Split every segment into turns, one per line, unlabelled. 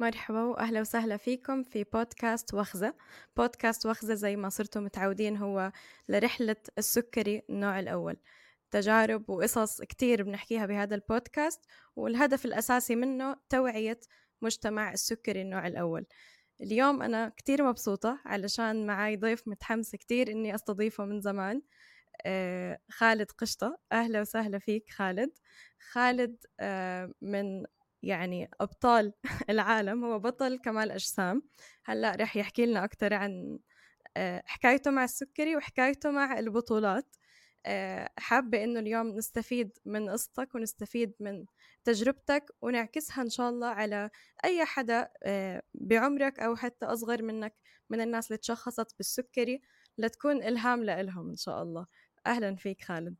مرحبا وأهلا وسهلا فيكم في بودكاست وخزة. بودكاست وخزة زي ما صرتم متعودين هو لرحلة السكري النوع الأول. تجارب وقصص كتير بنحكيها بهذا البودكاست والهدف الأساسي منه توعية مجتمع السكري النوع الأول. اليوم أنا كتير مبسوطة علشان معي ضيف متحمس كتير إني أستضيفه من زمان آه خالد قشطة. أهلا وسهلا فيك خالد. خالد آه من يعني أبطال العالم هو بطل كمال أجسام. هلأ رح يحكي لنا أكثر عن آه حكايته مع السكري وحكايته مع البطولات. آه، حابة إنه اليوم نستفيد من قصتك ونستفيد من تجربتك ونعكسها إن شاء الله على أي حدا آه، بعمرك أو حتى أصغر منك من الناس اللي تشخصت بالسكري لتكون إلهام لإلهم إن شاء الله. أهلا فيك خالد.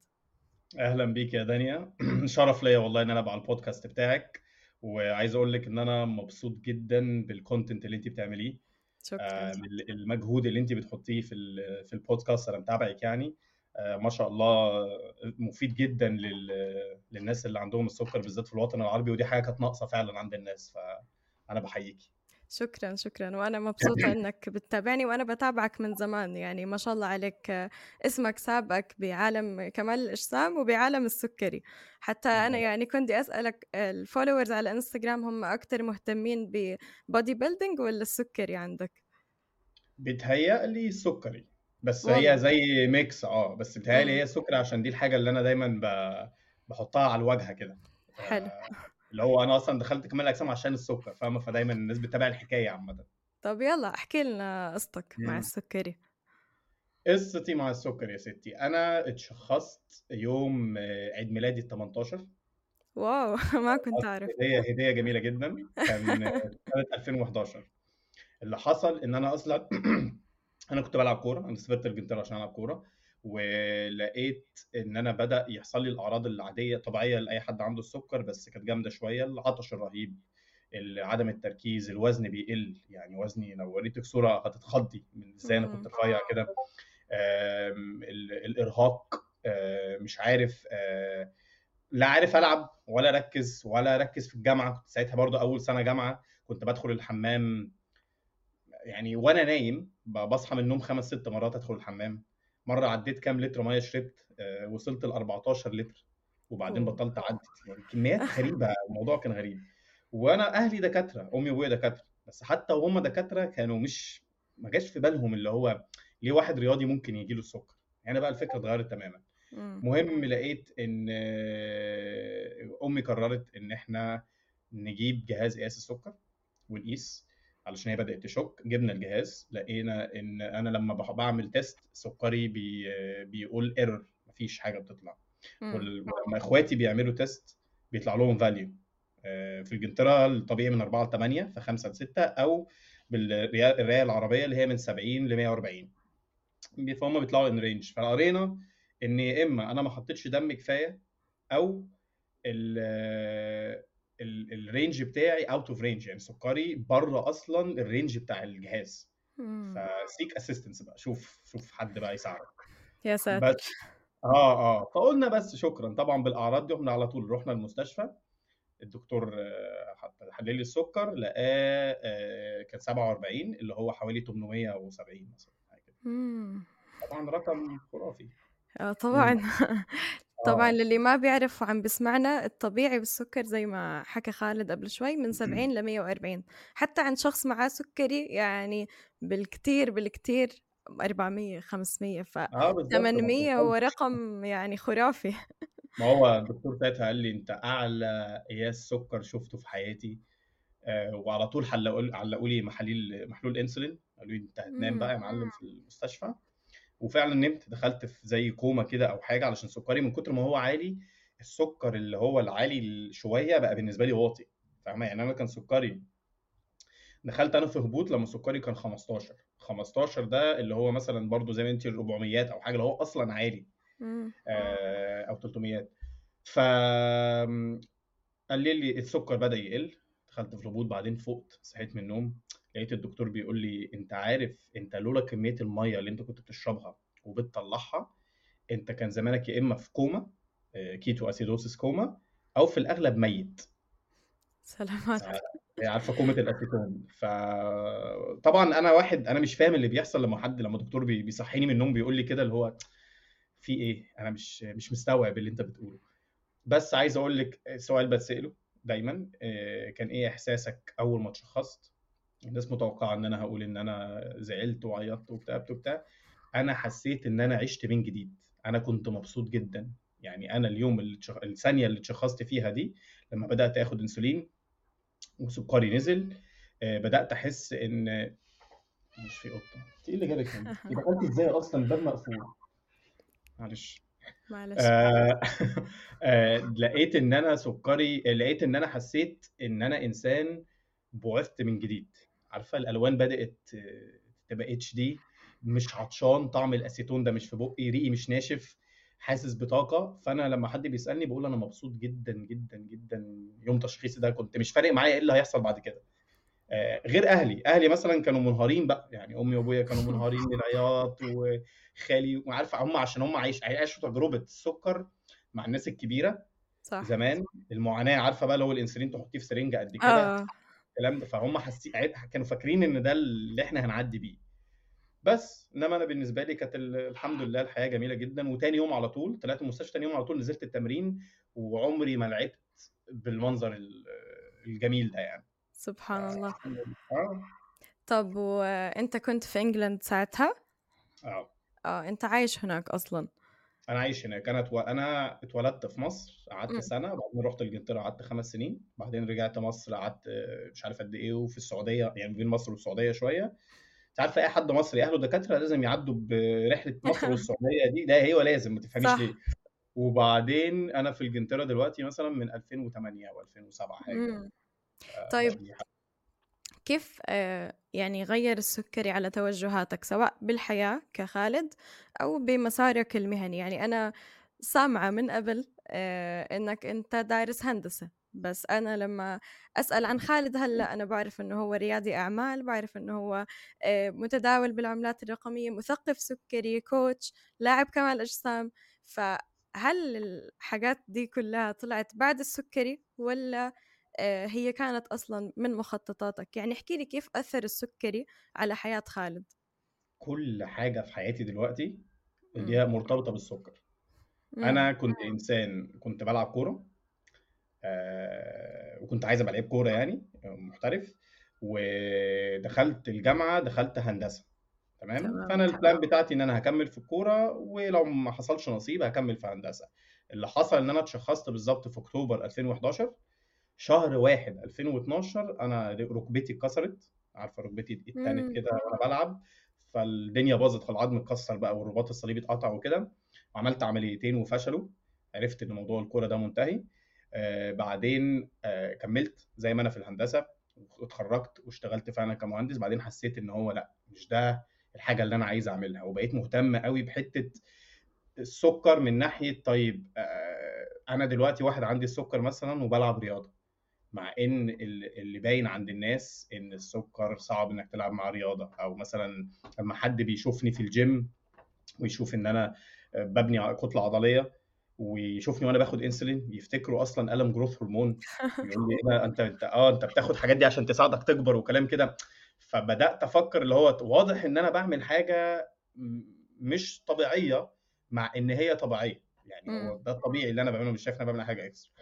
أهلا بيك يا دانيا شرف ليا والله إن أنا أبقى على البودكاست بتاعك. وعايز أقول لك إن أنا مبسوط جدا بالكونتنت اللي أنت بتعمليه
شكرا.
آه، المجهود اللي أنت بتحطيه في في البودكاست أنا متابعك يعني. آه، ما شاء الله مفيد جدا للناس اللي عندهم السكر بالذات في الوطن العربي ودي حاجة كانت ناقصة فعلا عند الناس. فأنا بحييكي
شكرا شكرا وأنا مبسوطة إنك بتتابعني وأنا بتابعك من زمان يعني ما شاء الله عليك اسمك سابقك بعالم كمال الأجسام وبعالم السكري. حتى أنا يعني كنت أسألك ال followers على انستغرام هم أكثر مهتمين ب bodybuilding ولا السكري عندك؟
بيتهيألي السكري بس والله. هي زي mix آه بس بتهيألي هي السكري عشان دي الحاجة اللي أنا دايما بحطها على الواجهه كده.
حلو.
اللي هو أنا أصلا دخلت كمال الأجسام عشان السكر فاهمة؟ فدايما الناس بتتابع الحكاية عامة.
طب يلا احكي لنا قصتك مع السكري.
قصتي مع السكر يا ستي. أنا اتشخصت يوم عيد ميلادي ال 18
wow ما كنت أعرف.
هدية هدية جميلة جدا. كان سنة 2011 اللي حصل إن أنا أصلا أنا كنت بلعب كورة أنا سافرت إنجلترا عشان ألعب كورة. ولقيت إن أنا بدأ يحصل لي الأعراض العادية طبيعيه لأي حد عنده السكر بس كانت جامدة شوية العطش الرهيب عدم التركيز الوزن بيقل يعني وزني لو وريتك صورة هتتخضي من إزاي أنا كنت رفيع كده. الإرهاق مش عارف لا عارف ألعب ولا أركز ولا أركز في الجامعة. كنت ساعتها برضه أول سنة جامعة كنت بدخل الحمام يعني وأنا نايم بصحى من النوم خمس ست مرات أدخل الحمام. مرة عديت كام لتر ميه شربت آه، وصلت ل 14 لتر وبعدين بطلت أعدي. يعني كميات غريبة الموضوع كان غريب. وأنا أهلي دكاترة أمي وأبويا دكاترة بس حتى وهم دكاترة كانوا مش ما جاش في بالهم اللي هو ليه واحد رياضي ممكن يجي له السكر. يعني بقى الفكرة اتغيرت تماما. مهم لقيت إن آه، أمي قررت إن إحنا نجيب جهاز قياس السكر ونقيس. علشان هي بدأت تشك جبنا الجهاز لقينا إن أنا لما بعمل test سكري بي بيقول error مفيش حاجة بتطلع. ولما إخواتي بيعملوا test بيطلع لهم value آه، في إنجلترا الطبيعي من 4 ل 8 ف 5 ل 6 أو بالقراية العربية اللي هي من 70 ل 140 فهم بيطلعوا in range فقرينا إن يا إما أنا ما حطيتش دم كفاية أو ال range بتاعي out of range يعني سكري بره أصلا ال range بتاع الجهاز. فسيك اسيستنس بقى شوف شوف حد بقى يساعدك.
يا ساتر. بس
آه آه. فقلنا بس شكرا طبعا بالأعراض دي إحنا على طول رحنا المستشفى. الدكتور آه، حلل لي السكر لقاه آه، كان 47 اللي هو حوالي 870 مثلا حاجة كده. طبعا رقم خرافي.
آه طبعا. طبعا آه. للي ما بيعرف وعم بسمعنا الطبيعي بالسكر زي ما حكى خالد قبل شوي من 70 ل 140 حتى عند شخص معاه سكري يعني بالكتير بالكتير 400 500 ف 800 هو رقم يعني خرافي.
ما هو الدكتور ساعتها قال لي أنت أعلى قياس سكر شفته في حياتي. آه وعلى طول علقوا لي محاليل محلول إنسولين. قالوا لي أنت هتنام بقى يا معلم في المستشفى. وفعلا نمت دخلت في زي كوما كده أو حاجة علشان سكري. من كتر ما هو عالي السكر اللي هو العالي شوية بقى بالنسبة لي واطي فاهمة؟ يعني أنا كان سكري دخلت أنا في هبوط لما سكري كان 15 15 ده اللي هو مثلا برضو زي ما انت 400 أو حاجة اللي هو أصلا عالي. آه أو 300 ف قال لي السكر بدأ يقل. دخلت في الهبوط بعدين فقت صحيت من النوم. لقيت الدكتور بيقول لي أنت عارف أنت لولا كمية المية اللي أنت كنت بتشربها وبتطلعها أنت كان زمانك يا إما في كوما ketoacidosis coma أو في الأغلب ميت.
سلامات
هي عارفة كومة الأسيتون. فطبعا أنا واحد أنا مش فاهم اللي بيحصل لما حد لما دكتور بي- بيصحيني من النوم بيقول لي كده اللي هو في إيه؟ أنا مش مش مستوعب اللي أنت بتقوله. بس عايز أقول لك سؤال بتساله دايما آه، كان إيه إحساسك أول ما اتشخصت؟ الناس متوقعة إن أنا هقول إن أنا زعلت وعيطت واكتئبت وبتاع أنا حسيت إن أنا عشت من جديد. أنا كنت مبسوط جدا. يعني أنا اليوم اللي تشخ... الثانية اللي اتشخصت فيها دي لما بدأت آخد إنسولين وسكري نزل آه، بدأت أحس إن مش في قطه إيه اللي جابك هنا؟ أنت دخلتي إزاي أصلا الباب مقفول؟ معلش.
معلش.
آه، آه، لقيت إن أنا سكري لقيت إن أنا حسيت إن أنا إنسان بعثت من جديد. عارفة الألوان بدأت آه، تبقى اتش دي مش عطشان طعم الأسيتون ده مش في بقي ريقي مش ناشف حاسس بطاقة. فأنا لما حد بيسألني بقول أنا مبسوط جدا جدا جدا يوم تشخيصي ده. كنت مش فارق معايا إيه اللي هيحصل بعد كده. آه، غير أهلي. أهلي مثلا كانوا منهارين بقى. يعني أمي وأبويا كانوا منهارين من العياط وخالي وعارفة هم عشان هم عايش عاشوا تجربة السكر مع الناس الكبيرة
صح.
زمان. المعاناة عارفة بقى هو الإنسولين تحطيه في سرنجة قد كده.
آه.
الكلام ده فهم حاسين كانوا فاكرين إن ده اللي إحنا هنعدي بيه. بس إنما أنا بالنسبة لي كانت ال- الحمد لله الحياة جميلة جدا وتاني يوم على طول طلعت المستشفى تاني يوم على طول نزلت التمرين وعمري ما لعبت بالمنظر ال- الجميل ده يعني.
سبحان الله.
آه.
طب وأنت كنت في انجلند ساعتها؟
آه.
آه أنت عايش هناك أصلا؟
أنا عايش هناك أنا اتو... أنا اتولدت في مصر قعدت. سنة بعدين رحت إنجلترا قعدت خمس سنين بعدين رجعت مصر قعدت مش عارف قد إيه وفي السعودية يعني بين مصر والسعودية شوية انت عارف أي حد مصري أهله دكاترة لازم يعدوا برحلة مصر والسعودية دي ده هي لازم ما تفهميش ليه وبعدين أنا في إنجلترا دلوقتي مثلا من 2008 أو 2007
حاجة.
آه،
طيب
حاجة.
كيف آه، يعني غير السكري على توجهاتك سواء بالحياة كخالد أو بمسارك المهني. يعني أنا سامعة من قبل آه، إنك أنت دارس هندسة بس أنا لما أسأل عن خالد هلأ أنا بعرف إنه هو ريادي أعمال بعرف إنه هو آه، متداول بالعملات الرقمية مثقف سكري coach لاعب كمال أجسام. فهل الحاجات دي كلها طلعت بعد السكري ولا هي كانت أصلا من مخططاتك. يعني احكي لي كيف أثر السكري على حياة خالد؟
كل حاجة في حياتي دلوقتي اللي. هي مرتبطة بالسكر.
مم.
أنا كنت إنسان كنت بلعب كورة آه، وكنت عايز أبقى لعيب كورة يعني محترف. ودخلت الجامعة دخلت هندسة تمام؟
تمام
فأنا البلان بتاعتي إن أنا هكمل في الكورة ولو ما حصلش نصيب هكمل في هندسة. اللي حصل إن أنا اتشخصت بالظبط في أكتوبر 2011 شهر واحد 2012 أنا ركبتي اتكسرت عارفة ركبتي اتنت. كده وأنا بلعب فالدنيا باظت العظم اتكسر بقى والرباط الصليبي اتقطع وكده وعملت عمليتين وفشلوا عرفت إن موضوع الكورة ده منتهي آه بعدين آه كملت زي ما أنا في الهندسة واتخرجت واشتغلت فعلا كمهندس بعدين حسيت إن هو لأ مش ده الحاجة اللي أنا عايز أعملها وبقيت مهتم قوي بحتة السكر من ناحية طيب آه أنا دلوقتي واحد عندي السكر مثلا وبلعب رياضة مع إن ال- اللي باين عند الناس إن السكر صعب إنك تلعب مع رياضة. أو مثلا لما حد بيشوفني في الجيم ويشوف إن أنا ببني كتلة عضلية ويشوفني وأنا باخد انسولين يفتكروا أصلا ألم جروث هرمون يقول لي ده؟ أنت أنت آه أنت بتاخد حاجات دي عشان تساعدك تكبر وكلام كده. فبدأت أفكر اللي هو واضح إن أنا بعمل حاجة مش طبيعية مع إن هي طبيعية. يعني هو. ده الطبيعي اللي أنا بعمله مش شايف إن أنا بعمل حاجة extra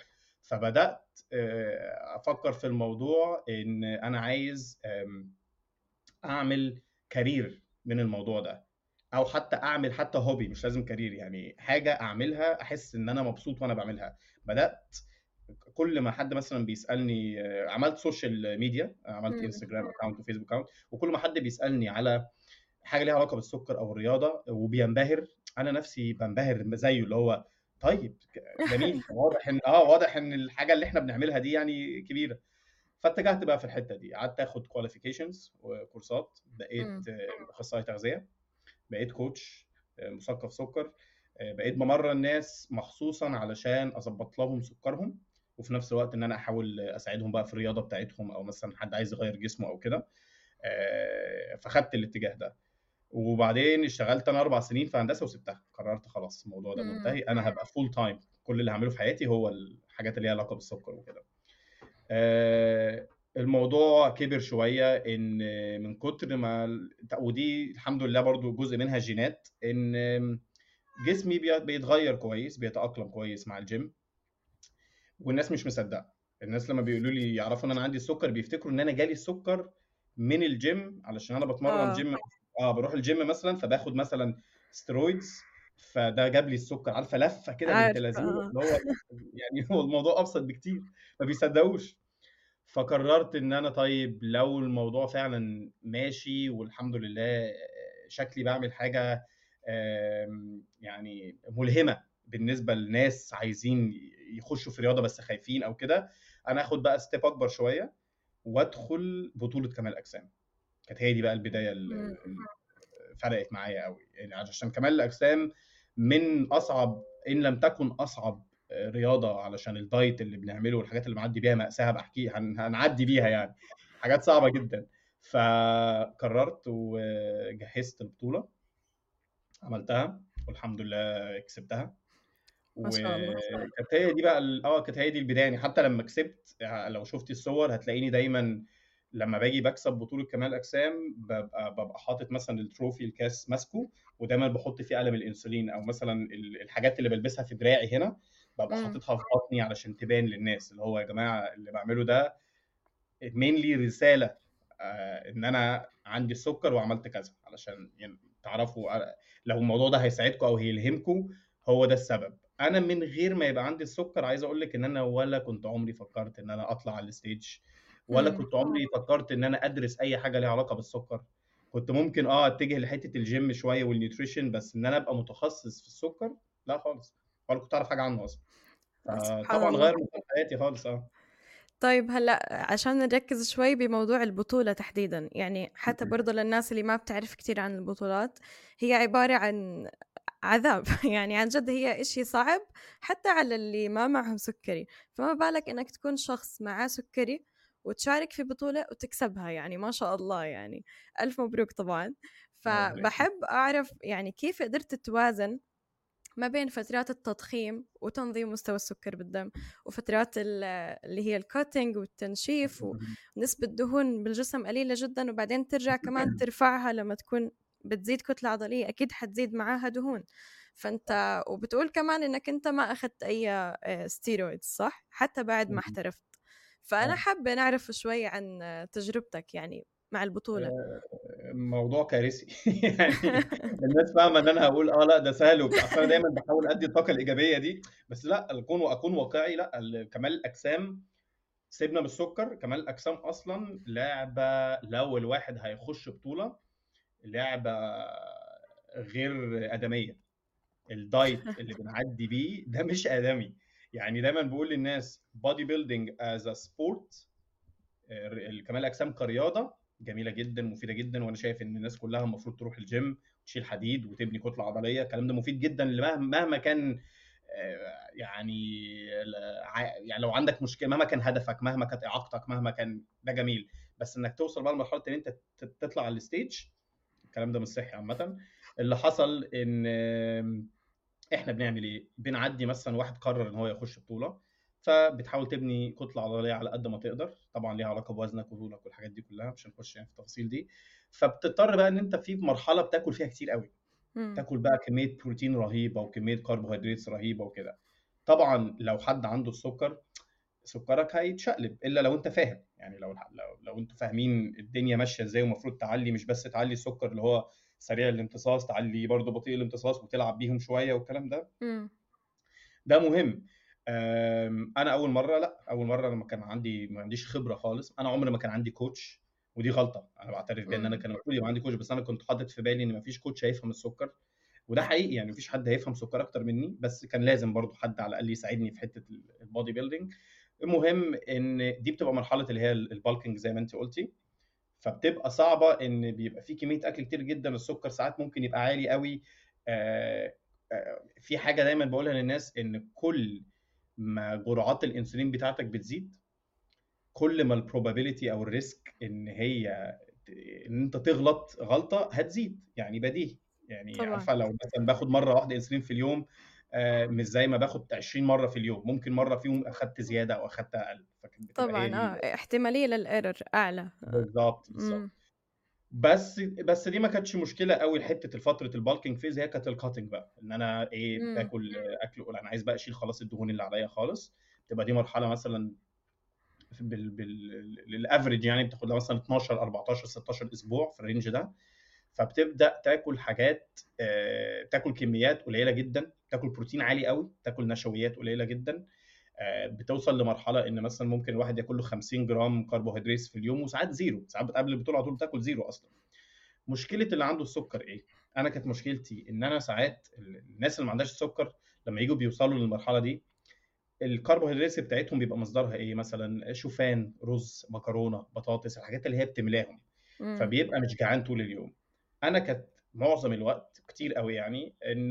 فبدأت آه، أفكر في الموضوع إن أنا عايز أعمل career من الموضوع ده أو حتى أعمل حتى hobby مش لازم career يعني حاجة أعملها أحس إن أنا مبسوط وأنا بعملها بدأت كل ما حد مثلا بيسألني آه، عملت social media عملت. انستجرام account وفيسبوك account وكل ما حد بيسألني على حاجة ليها علاقة بالسكر أو الرياضة وبينبهر أنا نفسي بنبهر زيه اللي هو طيب جميل. واضح إن آه واضح إن الحاجة اللي إحنا بنعملها دي يعني كبيرة. فاتجهت بقى في الحتة دي. قعدت آخد qualifications وكورسات. بقيت
مم.
آه، أخصائي تغذية. بقيت coach مثقف سكر. بقيت بمرن ناس مخصوصا علشان أظبط لهم سكرهم. وفي نفس الوقت إن أنا أحاول أساعدهم بقى في الرياضة بتاعتهم أو مثلا حد عايز يغير جسمه أو كده. آه، فخدت الاتجاه ده. وبعدين اشتغلت أنا أربع سنين في هندسة وسبتها قررت خلاص الموضوع ده
مم.
منتهي أنا هبقى full time كل اللي هعمله في حياتي هو الحاجات اللي ليها علاقة بالسكر وكده آه، الموضوع كبر شوية إن من كتر ما ودي الحمد لله برضو جزء منها جينات إن جسمي بيتغير كويس بيتأقلم كويس مع الجيم والناس مش مصدقة الناس لما بيقولوا لي يعرفوا إن أنا عندي السكر بيفتكروا إن أنا جالي السكر من الجيم علشان أنا بتمرن آه. جيم آه بروح الجيم مثلا فباخد مثلا steroids فده جاب لي السكر عارفه لفه كده بنت آه. اللي هو يعني هو الموضوع أبسط بكتير ما بيصدقوش فقررت إن أنا طيب لو الموضوع فعلا ماشي والحمد لله شكلي بعمل حاجة يعني ملهمة بالنسبة لناس عايزين يخشوا في رياضة بس خايفين أو كده أنا آخد بقى step أكبر شوية وأدخل بطولة كمال أجسام كانت هي دي بقى البداية اللي فرقت معايا قوي يعني عشان كمال الأجسام من أصعب إن لم تكن أصعب رياضة علشان ال diet اللي بنعمله والحاجات اللي بنعدي بيها مأساة بحكي هنعدي بيها يعني. حاجات صعبة جدا. فقررت وجهزت البطولة. عملتها والحمد لله كسبتها. وكانت هي دي بقى آه كانت هي دي البداية. يعني حتى لما كسبت لو شفتي الصور هتلاقيني دايما لما باجي بكسب بطولة كمال أجسام ببقى ببقى حاطط مثلا ال trophy الكاس ماسكه ودايما بحط فيه قلم الإنسولين أو مثلا الحاجات اللي بلبسها في دراعي هنا ببقى حاططها في بطني علشان تبان للناس. اللي هو يا جماعة اللي بعمله ده mainly رسالة آه إن أنا عندي السكر وعملت كذا علشان يعني تعرفوا لو الموضوع ده هيساعدكم أو هيلهمكم هو ده السبب. أنا من غير ما يبقى عندي السكر عايز أقول لك إن أنا ولا كنت عمري فكرت إن أنا أطلع على ال stage ولا كنت عمري فكرت إن أنا أدرس أي حاجة ليها علاقة بالسكر. كنت ممكن آه أتجه لحتة الجيم شوية وال nutrition بس إن أنا أبقى متخصص في السكر؟ لا خالص. ولا كنت أعرف حاجة عنه أصلا. طبعا غير حياتي خالص آه.
طيب هلأ عشان نركز شوي بموضوع البطولة تحديدا يعني حتى برضه للناس اللي ما بتعرف كتير عن البطولات هي عبارة عن عذاب. يعني عن جد هي إشي صعب حتى على اللي ما معهم سكري. فما بالك إنك تكون شخص معاه سكري وتشارك في بطولة وتكسبها يعني ما شاء الله يعني. ألف مبروك طبعا. فبحب أعرف يعني كيف قدرت توازن ما بين فترات التضخيم وتنظيم مستوى السكر بالدم وفترات اللي هي ال cutting والتنشيف ونسبة دهون بالجسم قليلة جدا وبعدين ترجع كمان ترفعها لما تكون بتزيد كتلة عضلية أكيد حتزيد معاها دهون. فأنت وبتقول كمان إنك أنت ما أخذت أي steroids آه، صح؟ حتى بعد ما احترفت. فأنا آه. حابة نعرف شوي عن تجربتك يعني مع البطولة. آه،
موضوع كارثي. يعني الناس فاهمة إن أنا هقول آه لأ ده سهل وبتاع. أنا دايما بحاول أدي الطاقة الإيجابية دي. بس لأ اكون وأكون واقعي لأ كمال الأجسام سيبنا من السكر. كمال الأجسام أصلا لعبة لو الواحد هيخش بطولة لعبة غير آدمية. ال diet اللي بنعدي بيه ده مش آدمي. يعني دايما بقول للناس bodybuilding as a sport كمال الاجسام كرياضة جميلة جدا مفيدة جدا وأنا شايف إن الناس كلها المفروض تروح الجيم تشيل حديد وتبني كتلة عضلية الكلام ده مفيد جدا مهما كان آه، يعني يعني لو عندك مشكلة مهما كان هدفك مهما كانت إعاقتك مهما كان ده جميل. بس إنك توصل بقى لمرحلة إن أنت تطلع على ال stage الكلام ده مش صحي عامة. اللي حصل إن إحنا بنعمل إيه؟ بنعدي مثلا واحد قرر إن هو يخش بطولة فبتحاول تبني كتلة عضلية على قد ما تقدر طبعا ليها علاقة بوزنك وطولك والحاجات دي كلها مش هنخش يعني في التفاصيل دي. فبتضطر بقى إن أنت في مرحلة بتاكل فيها كتير قوي. تاكل بقى كمية بروتين رهيبة وكمية كربوهيدرات رهيبة وكده. طبعا لو حد عنده السكر سكرك هيتشقلب إلا لو أنت فاهم. يعني لو لو, لو أنتوا فاهمين الدنيا ماشية إزاي ومفروض تعلي مش بس تعلي السكر اللي هو سريع الامتصاص تعلي برضه بطيء الامتصاص وتلعب بيهم شوية والكلام ده. ده مهم. أنا أول مرة لأ أول مرة لما كان عندي ما عنديش خبرة خالص. أنا عمري ما كان عندي coach ودي غلطة. أنا بعترف بيها ان أنا كان المفروض يبقى عندي coach بس أنا كنت حاطط في بالي إن ما فيش coach هيفهم السكر. وده حقيقي يعني مفيش حد هيفهم سكر أكتر مني بس كان لازم برضو حد على الأقل يساعدني في حتة ال bodybuilding المهم إن دي بتبقى مرحلة اللي هي ال bulking زي ما أنت قلتي. فبتبقى صعبة إن بيبقى في كمية أكل كتير جدا السكر ساعات ممكن يبقى عالي قوي آه، آه، في حاجة دايما بقولها للناس إن كل ما جرعات الإنسولين بتاعتك بتزيد كل ما ال probability أو ال risk إن هي إن أنت تغلط غلطة هتزيد. يعني بديهي يعني عارفة لو مثلا باخد مرة واحدة إنسولين في اليوم آه، مش زي ما باخد 20 مرة في اليوم. ممكن مرة فيهم أخدت زيادة أو أخدت أقل.
فكانت طبعا آه احتمالية لل error أعلى.
بالظبط بالظبط بس بس دي ما كانتش مشكلة قوي لحتة الفترة ال bulking phase هي كانت ال cutting بقى إن أنا إيه مم. باكل أكل أنا عايز بقى أشيل خلاص الدهون اللي عليا خالص. تبقى دي مرحلة مثلا بال بال لل average يعني بتاخد لها مثلا 12 14 16 أسبوع في ال range ده. فبتبدأ تاكل حاجات آه، تاكل كميات قليلة جدا تاكل بروتين عالي قوي تاكل نشويات قليلة جدا. آه، بتوصل لمرحلة إن مثلا ممكن الواحد ياكل له 50 جرام كربوهيدرات في اليوم وساعات زيرو. ساعات قبل البطولة على طول تاكل زيرو أصلا. مشكلة اللي عنده السكر إيه؟ أنا كانت مشكلتي إن أنا ساعات الناس اللي ما عندهاش السكر لما يجوا بيوصلوا للمرحلة دي الكربوهيدرات بتاعتهم بيبقى مصدرها إيه؟ مثلا شوفان رز مكرونة بطاطس الحاجات اللي هي بتملاهم. فبيبقى مش جعان طول اليوم. أنا كانت معظم الوقت كتير قوي يعني إن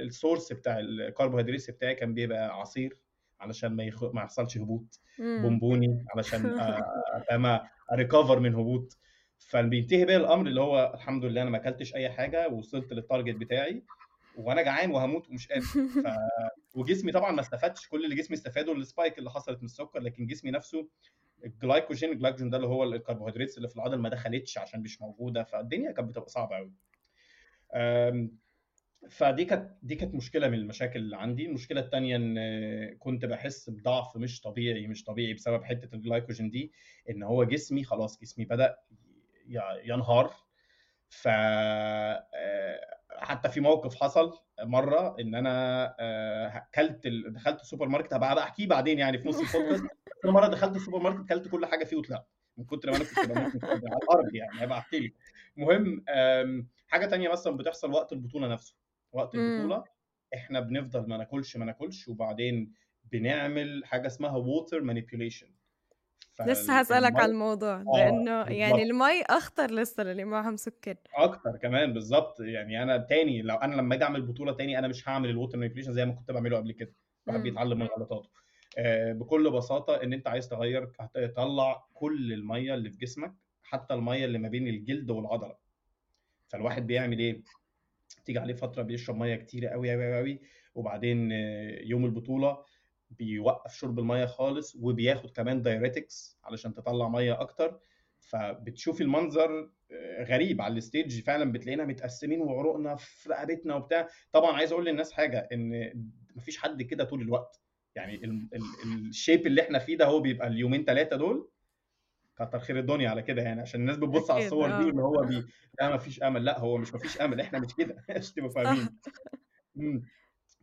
السورس بتاع الكربوهيدرات بتاعي كان بيبقى عصير علشان ما يخ... ما يحصلش هبوط. بونبوني علشان فاهمه ا recover من هبوط. فبينتهي بيا الأمر اللي هو الحمد لله أنا ما أكلتش أي حاجة ووصلت لل target بتاعي وأنا جعان وهموت ومش قادر. ف... وجسمي طبعا ما استفادش. كل اللي جسمي استفاده ال spike اللي حصلت من السكر لكن جسمي نفسه ال glycogen ال glycogen ده اللي هو الكربوهيدرات اللي في العضل ما دخلتش عشان مش موجودة. فالدنيا كانت بتبقى صعبة قوي فدي كانت دي كانت مشكلة من المشاكل اللي عندي. المشكلة الثانية إن كنت بحس بضعف مش طبيعي مش طبيعي بسبب حتة الجلايكوجين دي إن هو جسمي خلاص جسمي بدأ ينهار. ف آه، حتى في موقف حصل مرة إن أنا آه، كلت دخلت السوبر ماركت هبقى أحكيه بعدين يعني في نص البودكاست مرة دخلت السوبر ماركت كلت كل حاجة فيه وطلعت. من كتر ما أنا كنت بموت على الأرض يعني هبقى أحكي لك. المهم حاجة تانية مثلا بتحصل وقت البطولة نفسه. وقت إمم. البطولة إحنا بنفضل ما ناكلش ما ناكلش وبعدين بنعمل حاجة اسمها water manipulation
لسه هسألك على الموضوع آه لأنه يعني المي أخطر لسه للي معهم سكر.
أكتر كمان بالظبط يعني أنا تاني لو أنا لما أجي أعمل بطولة تاني أنا مش هعمل ال water manipulation زي ما كنت بعمله قبل كده. الواحد إمم. بيتعلم من غلطاته. آه بكل بساطة إن أنت عايز تغير تطلع كل المية اللي في جسمك حتى المية اللي ما بين الجلد والعضلة. فالواحد بيعمل إيه؟ تيجي عليه فترة بيشرب مية كتير قوي قوي قوي وبعدين يوم البطولة بيوقف شرب المية خالص وبياخد كمان diuretics علشان تطلع مية أكتر. فبتشوفي المنظر آه، غريب على ال stage. فعلا بتلاقينا متقسمين وعروقنا في رقبتنا وبتاع. طبعا عايز أقول للناس حاجة إن مفيش حد كده طول الوقت. يعني ال shape اللي إحنا فيه ده هو بيبقى اليومين ثلاثة دول كتر خير الدنيا على كده يعني عشان الناس بتبص على الصور دي اللي هو بي لا ما فيش أمل لا هو مش ما فيش أمل إحنا مش كده عشان تبقوا فاهمين.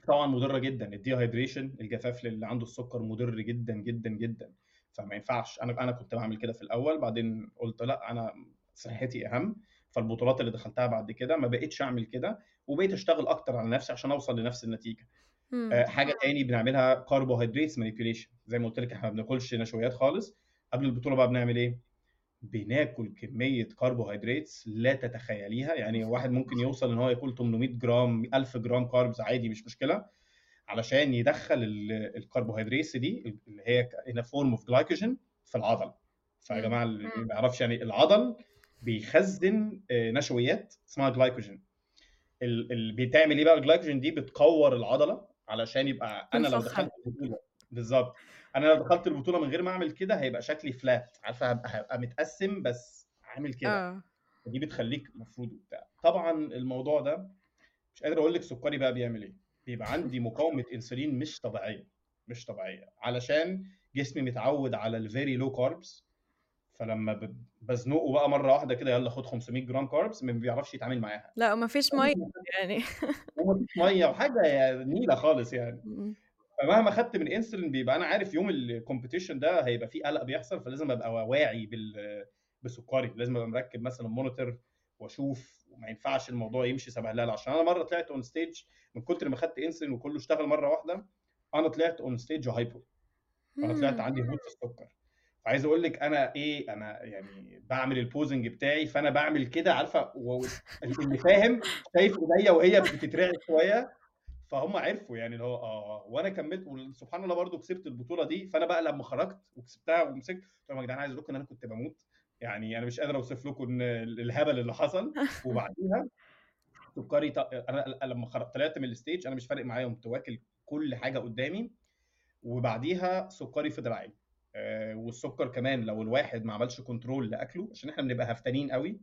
طبعا مضرة جدا ال dehydration الجفاف اللي عنده السكر مضر جدا جدا جدا. فما ينفعش. أنا أنا كنت بعمل كده في الأول بعدين قلت لأ أنا صحتي أهم. فالبطولات اللي دخلتها بعد كده ما بقتش أعمل كده وبقيت أشتغل أكتر على نفسي عشان أوصل لنفس النتيجة. آه حاجة تاني بنعملها carbohydrates manipulation زي ما قلت لك إحنا ما بناكلش نشويات خالص. قبل البطولة بقى بنعمل إيه؟ بناكل كمية كربوهيدرات لا تتخيليها. يعني واحد ممكن يوصل إن هو ياكل 800 جرام 1000 جرام carbs عادي مش مشكلة. علشان يدخل الكربوهيدرات دي اللي هي in form of glycogen في العضل. فيا جماعة اللي ما يعرفش يعني العضل بيخزن آه، نشويات اسمها جلايكوجين اللي بتعمل إيه بقى؟ الجلايكوجين دي بتكور العضلة علشان يبقى أنا لو دخلت بالظبط. أنا لو دخلت البطوله من غير ما اعمل كده هيبقى شكلي flat عارفة هبقى, هبقى متقسم بس عامل كده. آه. دي بتخليك المفروض وبتاع. طبعا الموضوع ده مش قادر أقول لك سكري بقى بيعمل إيه. بيبقى عندي مقاومة إنسولين مش طبيعية مش طبيعية. علشان جسمي متعود على ال very low carbs فلما بزنقه بقى مرة واحدة كده يلا خد 500 جرام carbs ما بيعرفش يتعامل معاها.
لا وما فيش مية يعني.
وما فيش مية وحاجة نيلة خالص يعني. فمهما خدت من انسولين بيبقى أنا عارف يوم ال competition ده هيبقى فيه قلق بيحصل فلازم أبقى واعي بال بسكري لازم أبقى مركب مثلا monitor وأشوف وما ينفعش الموضوع يمشي سبهلله عشان أنا مرة طلعت on stage من كتر ما خدت انسولين وكله اشتغل مرة واحدة أنا طلعت on stage هايبر أنا طلعت عندي هبوط في السكر. فعايز أقول لك أنا إيه أنا يعني بعمل ال posing بتاعي فأنا بعمل كده عارفة؟ اللي فاهم شايف إيديا وهي بتترعش شوية فهم عرفوا يعني اللي هو آه وأنا كملت وسبحان الله برضو كسبت البطولة دي. فأنا بقى لما خرجت وكسبتها ومسكت قلت لهم يا جدعان عايز أقول لكم إن أنا كنت بموت. يعني أنا مش قادر أوصف لكم إن الهبل اللي حصل. وبعديها سكري. أنا لما طلعت من ال stage أنا مش فارق معايا قمت واكل كل حاجة قدامي. وبعديها سكري فضل عالي آه والسكر كمان لو الواحد ما عملش control لأكله عشان إحنا بنبقى هفتانين قوي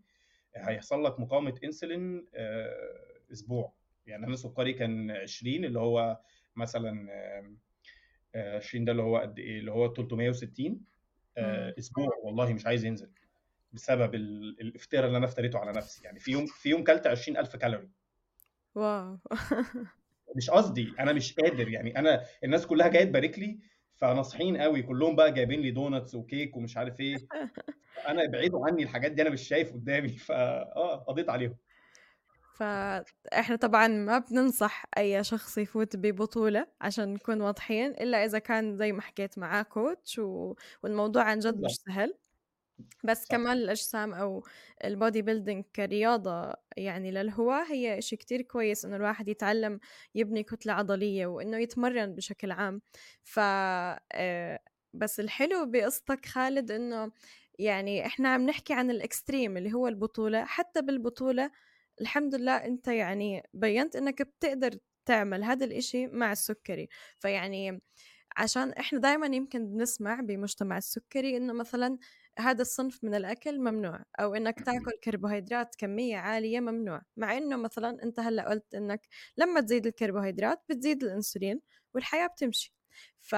هيحصل لك مقاومة انسولين آه أسبوع. يعني أنا سكري كان 20 اللي هو مثلا 20 ده اللي هو قد إيه؟ اللي هو 360 أسبوع والله مش عايز ينزل بسبب الافتراء اللي أنا افتريته على نفسي. يعني في يوم في يوم كلت 20000 calorie.
wow.
مش قصدي أنا مش قادر. يعني أنا الناس كلها جاية تبارك لي فناصحين قوي. كلهم بقى جايبين لي donuts وكيك ومش عارف إيه. أنا ابعدوا عني الحاجات دي أنا مش شايف قدامي. فا آه قضيت عليهم.
فاحنا طبعا ما بننصح أي شخص يفوت ببطولة عشان نكون واضحين إلا إذا كان زي ما حكيت معاه coach و... والموضوع عن جد مش سهل. بس صح. كمال الأجسام أو ال bodybuilding كرياضة يعني للهواة هي إشي كتير كويس إنه الواحد يتعلم يبني كتلة عضلية وإنه يتمرن بشكل عام. ف بس الحلو بقصتك خالد إنه يعني إحنا عم نحكي عن ال extreme اللي هو البطولة حتى بالبطولة الحمد لله أنت يعني بينت إنك بتقدر تعمل هذا الإشي مع السكري. فيعني عشان إحنا دائما يمكن بنسمع بمجتمع السكري إنه مثلا هذا الصنف من الأكل ممنوع أو إنك تاكل كربوهيدرات كمية عالية ممنوع مع إنه مثلا أنت هلأ قلت إنك لما تزيد الكربوهيدرات بتزيد الأنسولين والحياة بتمشي. ف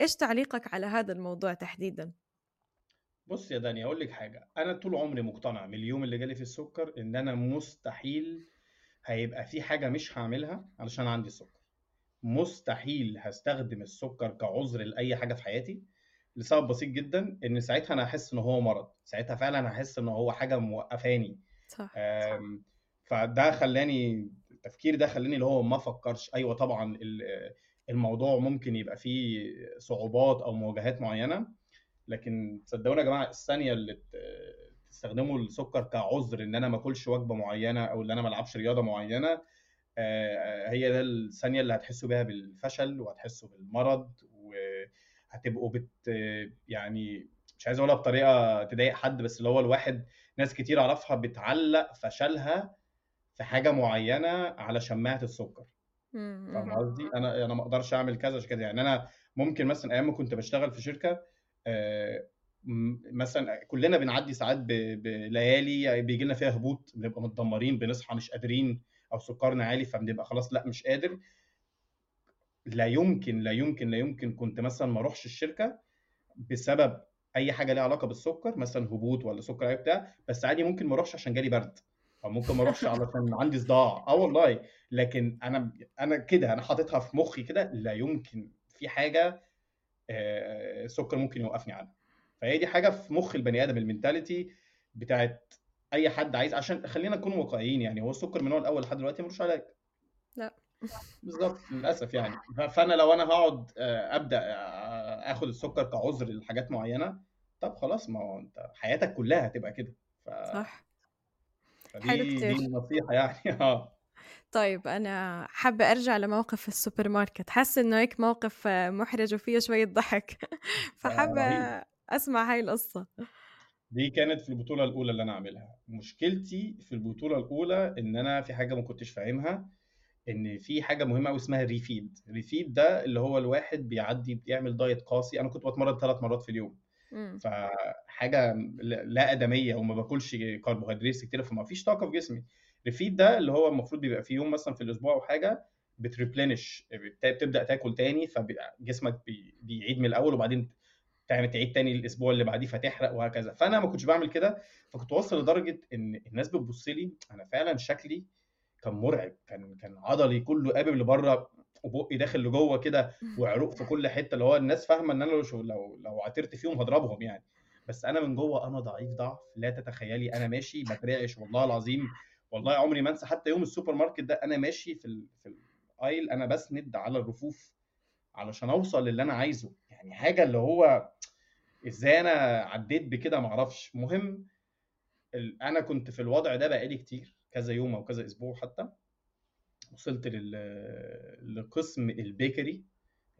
إيش تعليقك على هذا الموضوع تحديدا؟
بص يا داني أقول لك حاجة. أنا طول عمري مقتنع من اليوم اللي جالي في السكر إن أنا مستحيل هيبقى في حاجة مش هعملها علشان عندي سكر. مستحيل هستخدم السكر كعذر لأي حاجة في حياتي. لسبب بسيط جدا إن ساعتها أنا هحس إن هو مرض. ساعتها فعلا هحس إن هو حاجة موقفاني.
صح,
صح. فده خلاني التفكير ده خلاني اللي هو ما افكرش أيوه طبعا الموضوع ممكن يبقى فيه صعوبات أو مواجهات معينة. لكن صدقوني يا جماعة الثانية اللي تستخدموا السكر كعذر إن أنا ما أكلش وجبة معينة أو إن أنا ما ألعبش رياضة معينة هي ده الثانية اللي هتحسوا بيها بالفشل وهتحسوا بالمرض وهتبقوا بت يعني مش عايز أقولها بطريقة تضايق حد بس اللي هو الواحد ناس كتير أعرفها بتعلق فشلها في حاجة معينة على شماعة السكر. فاهم قصدي؟ أنا أنا ما أقدرش أعمل كذا كده. يعني أنا ممكن مثلا أيام ما كنت بشتغل في شركة مثلا كلنا بنعدي ساعات بليالي بيجي لنا فيها هبوط بنبقى متدمرين بنصحى مش قادرين أو سكرنا عالي فبنبقى خلاص لأ مش قادر. لا يمكن لا يمكن لا يمكن كنت مثلا ما أروحش الشركة بسبب أي حاجة ليها علاقة بالسكر مثلا هبوط ولا سكر أي بتاع بس عادي ممكن ما أروحش عشان جالي برد أو ممكن ما أروحش علشان عندي صداع. آه والله. لكن أنا أنا كده أنا حاططها في مخي كده لا يمكن في حاجة السكر ممكن يوقفني عنها. فهي دي حاجة في مخ البني آدم المينتاليتي بتاعت أي حد عايز عشان خلينا نكون واقعيين يعني هو السكر من هو الأول لحد دلوقتي؟ ملوش علاج.
لا.
بالظبط للأسف يعني. فأنا لو أنا هقعد أبدأ آخد السكر كعذر لحاجات معينة طب خلاص ما هو أنت حياتك كلها هتبقى كده. ف...
صح.
حلو كتير. دي النصيحة يعني. آه.
طيب أنا حابة أرجع لموقف السوبر ماركت حاسة إنه هيك موقف محرج وفيه شوية ضحك. فحابة أسمع هاي القصة.
دي كانت في البطولة الأولى اللي أنا عاملها. مشكلتي في البطولة الأولى إن أنا في حاجة ما كنتش فاهمها إن في حاجة مهمة أوي اسمها refeed، refeed ده اللي هو الواحد بيعدي بيعمل diet قاسي. أنا كنت بتمرن ثلاث مرات في اليوم.
م.
فحاجة لا آدمية وما باكلش كربوهيدرات كتير فما فيش طاقة في جسمي. ريفيد ده اللي هو المفروض بيبقى في يوم مثلا في الأسبوع أو حاجة بتريبلينش بتبدأ تاكل تاني فجسمك بيعيد من الأول وبعدين تعمل تعيد تاني الأسبوع اللي بعديه فتحرق وهكذا. فأنا ما كنتش بعمل كده فكنت واصل لدرجة إن الناس بتبص لي أنا فعلا شكلي كان مرعب كان كان عضلي كله قابل لبره وبقي داخل لجوه كده وعروق في كل حتة اللي هو الناس فاهمة إن أنا لو لو لو عثرت فيهم هضربهم يعني. بس أنا من جوه أنا ضعيف ضعف لا تتخيلي. أنا ماشي بترعش والله العظيم والله عمري ما انسى حتى يوم السوبر ماركت ده أنا ماشي في ال في ال aisle أنا بسند على الرفوف علشان اوصل للي أنا عايزه. يعني حاجة اللي هو إزاي أنا عديت بكده ما أعرفش مهم أنا كنت في الوضع ده بقالي كتير كذا يوم أو كذا أسبوع حتى. وصلت لل... لقسم ال bakery.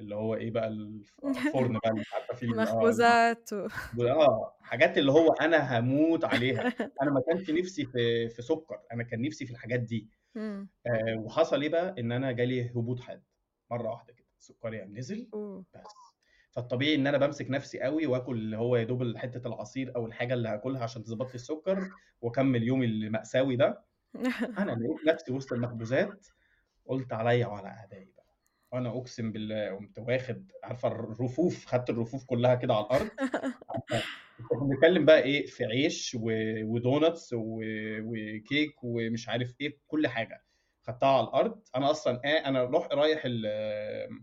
اللي هو إيه بقى الفرن بقى اللي عارفة فيه آه
مخبوزات و...
آه حاجات اللي هو أنا هموت عليها. أنا ما كانش نفسي في في سكر أنا كان نفسي في الحاجات دي.
مم.
آه وحصل إيه بقى؟ إن أنا جالي هبوط حاد مرة واحدة كده السكري قام نزل
أوه.
بس. فالطبيعي إن أنا بمسك نفسي قوي وآكل اللي هو يا دوب حتة العصير أو الحاجة اللي هاكلها عشان تظبط لي السكر وأكمل يومي المأساوي ده. أنا لقيت نفسي وسط المخبوزات قلت عليا وعلى أعدائي بقى. وأنا أقسم بالله قمت واخد عارفة الرفوف؟ خدت الرفوف كلها كده على الأرض. كنا بنتكلم بقى إيه في عيش و- و donuts و- وكيك ومش عارف إيه كل حاجة خدتها على الأرض. أنا أصلا آه أنا روح رايح ال-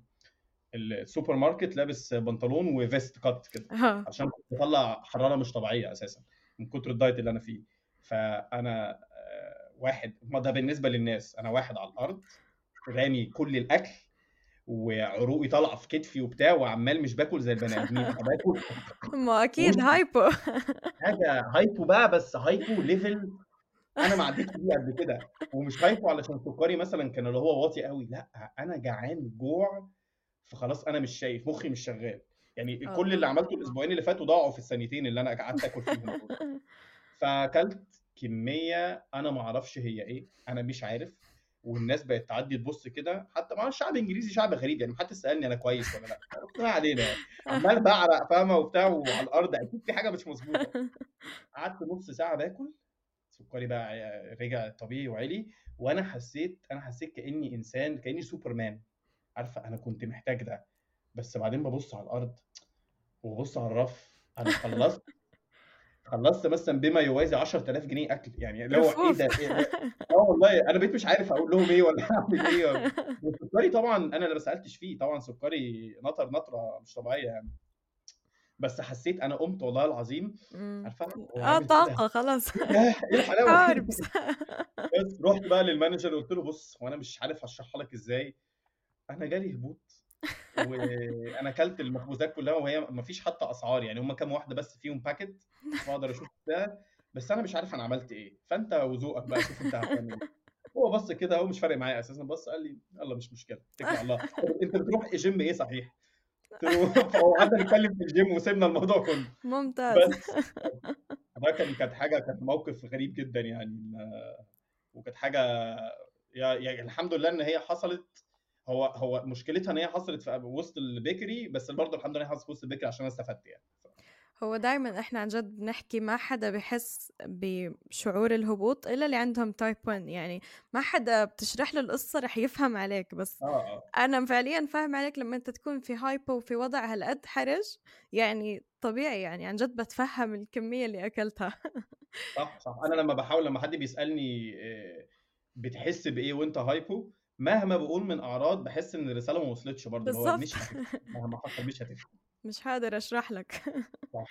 السوبر ماركت لابس بنطلون و vest cut كده
ها.
عشان بطلع حرارة مش طبيعية أساسا من كتر ال diet اللي أنا فيه. فأنا آه، واحد ما ده بالنسبة للناس أنا واحد على الأرض رامي كل الأكل وعروقي طالعة في كتفي وبتاع وعمال مش باكل زي البني آدمين. باكل
ما
أكيد
هايبو
حاجة هايبو بقى بس هايبو ليفل أنا ما عديتش بيه قبل كده. ومش hypo علشان سكري مثلا كان اللي هو واطي قوي. لأ أنا جعان جوع فخلاص أنا مش شايف مخي مش شغال. يعني كل
الله.
اللي عملته الأسبوعين اللي فاتوا ضاعوا في الثانيتين اللي أنا قعدت آكل فيهم. فأكلت كمية أنا ما أعرفش هي إيه أنا مش عارف. والناس بقت تعدي تبص كده حتى مع الشعب الانجليزي شعب غريب يعني محدش سألني أنا كويس ولا لأ. ما علينا يعني عمال بعرق فاهمة؟ وبتاع وعلى الأرض أكيد في حاجة مش مظبوطة. قعدت نص ساعة باكل سكري بقى رجع طبيعي وعلي وأنا حسيت أنا حسيت كأني إنسان كأني سوبرمان. عارفة أنا كنت محتاج ده. بس بعدين ببص على الأرض وببص على الرف أنا خلصت. خلصت مثلا بما يوازي 10000 جنيه أكل يعني اللي هو إيه ده إيه؟ آه والله أنا بقيت مش عارف أقول لهم إيه ولا أعمل إيه والسكري طبعا أنا اللي ما سألتش فيه طبعا سكري نطر نطرة مش طبيعية يعني بس حسيت أنا قمت والله العظيم. عارفة آه
طاقة خلاص
إيه؟ إيه الحلاوة دي؟ بس رحت بقى لل manager قلت له بص هو أنا مش عارف هشرحها لك إزاي أنا جالي هبوط وأنا أكلت المخبوزات كلها وهي ما فيش حتى أسعار يعني هم كام واحدة بس فيهم packet بقدر أشوف ده بس أنا مش عارف أنا عملت إيه فأنت وذوقك بقى شوف أنت هتعمل إيه. هو بص كده هو مش فارق معايا أساسا بص قال لي يلا مش مشكلة اتكل على الله. أنت بتروح جيم إيه صحيح؟ فهو قعدنا نتكلم في الجيم وسيبنا الموضوع كله.
ممتاز.
بس ده كان كانت حاجة كان موقف غريب جدا يعني وكانت حاجة يعني الحمد لله إن هي حصلت هو هو مشكلتها إن هي حصلت في وسط ال bakery بس برضه الحمد لله حصلت في وسط ال bakery عشان أنا استفدت يعني.
هو دايما إحنا عن جد بنحكي ما حدا بحس بشعور الهبوط إلا اللي عندهم type 1 يعني ما حدا بتشرح له القصة رح يفهم عليك بس
آه آه.
أنا فعليا فاهم عليك لما أنت تكون في hypo وفي وضع هالقد حرج يعني طبيعي يعني عن جد بتفهم الكمية اللي أكلتها.
صح صح. أنا لما بحاول لما حد بيسألني آه، بتحس بإيه وأنت hypo مهما بقول من أعراض بحس إن الرسالة ما وصلتش برضه اللي هو مش مهما حصل مش هتفهم
مش قادر أشرح لك.
صح.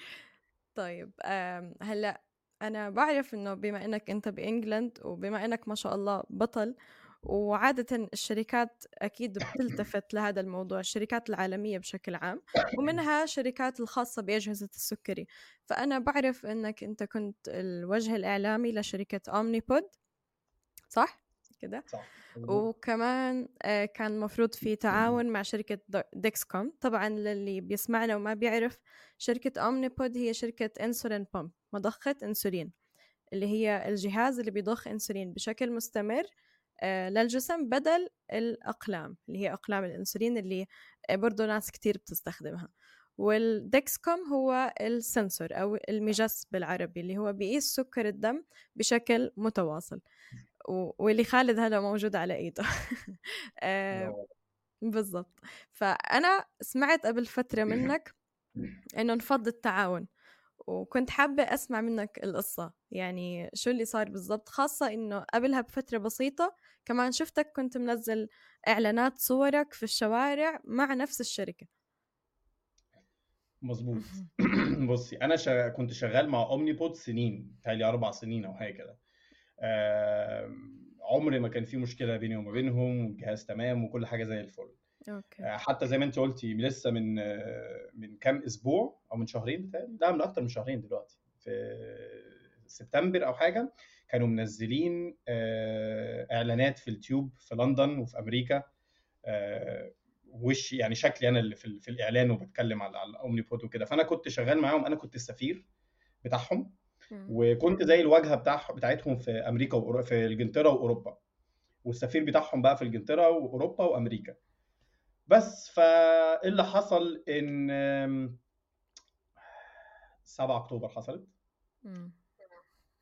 طيب آم، هلأ أنا بعرف إنه بما إنك أنت ب England وبما إنك ما شاء الله بطل وعادة الشركات أكيد بتلتفت لهذا الموضوع الشركات العالمية بشكل عام ومنها شركات الخاصة بأجهزة السكري. فأنا بعرف أنك أنت كنت الوجه الإعلامي لشركة Omnipod صح؟ كده. وكمان آه، كان المفروض في تعاون مع شركة Dexcom طبعا للي بيسمعنا وما بيعرف شركة Omnipod هي شركة insulin pump مضخة انسولين اللي هي الجهاز اللي بيضخ انسولين بشكل مستمر آه، للجسم بدل الأقلام اللي هي أقلام الانسولين اللي آه، برضو ناس كتير بتستخدمها. والديكسكوم هو السنسور أو المجس بالعربي اللي هو بيقيس سكر الدم بشكل متواصل. واللي خالد هذا موجود على إيده. آه، بالضبط. فأنا سمعت قبل فترة منك إنه انفض التعاون وكنت حابة أسمع منك القصة. يعني شو اللي صار بالضبط؟ خاصة إنه قبلها بفترة بسيطة كمان شفتك كنت منزل إعلانات صورك في الشوارع مع نفس الشركة.
مظبوط. بصي أنا شا... كنت شغال مع اومني بود سنين بتهيألي أربع سنين أو حاجة كده. آم، عمري ما كان في مشكلة بيني وما بينهم والجهاز تمام وكل حاجة زي الفل.
أوكي.
آه، حتى زي ما أنت قلتي لسه من آه، من كام أسبوع أو من شهرين بتهيألي لا من أكتر من شهرين دلوقتي. في سبتمبر أو حاجة كانوا منزلين آه، إعلانات في التيوب في لندن وفي أمريكا. آه، وشي يعني شكلي أنا اللي في, في الإعلان وبتكلم على على اومني بود وكده. فأنا كنت شغال معاهم أنا كنت السفير بتاعهم وكنت زي الواجهة بتاع بتاعتهم في أمريكا وأورو... في إنجلترا وأوروبا. والسفير بتاعهم بقى في إنجلترا وأوروبا وأمريكا. بس فايه اللي حصل؟ إن 7 أكتوبر حصلت.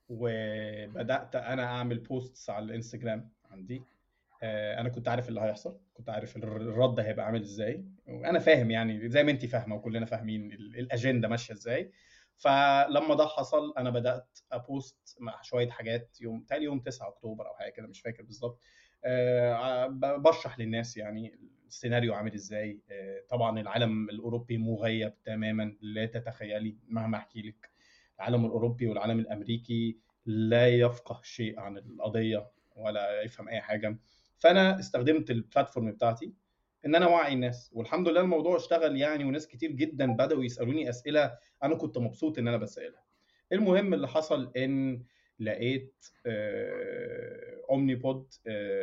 وبدأت أنا أعمل بوستس على الإنستجرام عندي. أنا كنت عارف اللي هيحصل كنت عارف الرد هيبقى عامل إزاي وأنا فاهم يعني زي ما انت فاهمة وكلنا فاهمين الأجندة ماشية إزاي. فلما ده حصل أنا بدأت أبوست مع شوية حاجات يوم تاني يوم 9 أكتوبر أو حاجة كده مش فاكر بالظبط. أه بشرح للناس يعني السيناريو عامل إزاي. أه طبعا العالم الأوروبي مغيب تماما لا تتخيلي مهما أحكي لك. العالم الأوروبي والعالم الأمريكي لا يفقه شيء عن القضية ولا يفهم أي حاجة. فأنا استخدمت ال platform بتاعتي إن أنا أوعي الناس. والحمد لله الموضوع اشتغل يعني وناس كتير جدا بدأوا يسألوني أسئلة أنا كنت مبسوط إن أنا بسألها. المهم اللي حصل إن لقيت Omnipod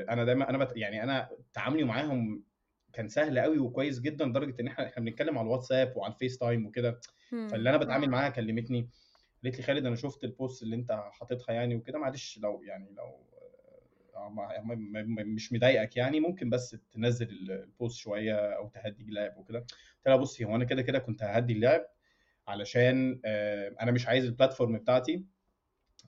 أنا دايما أنا بت يعني أنا تعاملي معاهم كان سهل قوي وكويس جدا لدرجة إن إحنا إحنا بنتكلم على الواتساب وعلى ال FaceTime وكده. فاللي أنا بتعامل معاها كلمتني قالت لي خالد أنا شفت ال post اللي أنت حاططها يعني وكده معلش لو يعني لو مش مضايقك يعني ممكن بس تنزل ال post شوية أو تهدي اللعب وكده. قلت لها بصي هو أنا كده كده كنت ههدي اللعب علشان أنا مش عايز ال platform بتاعتي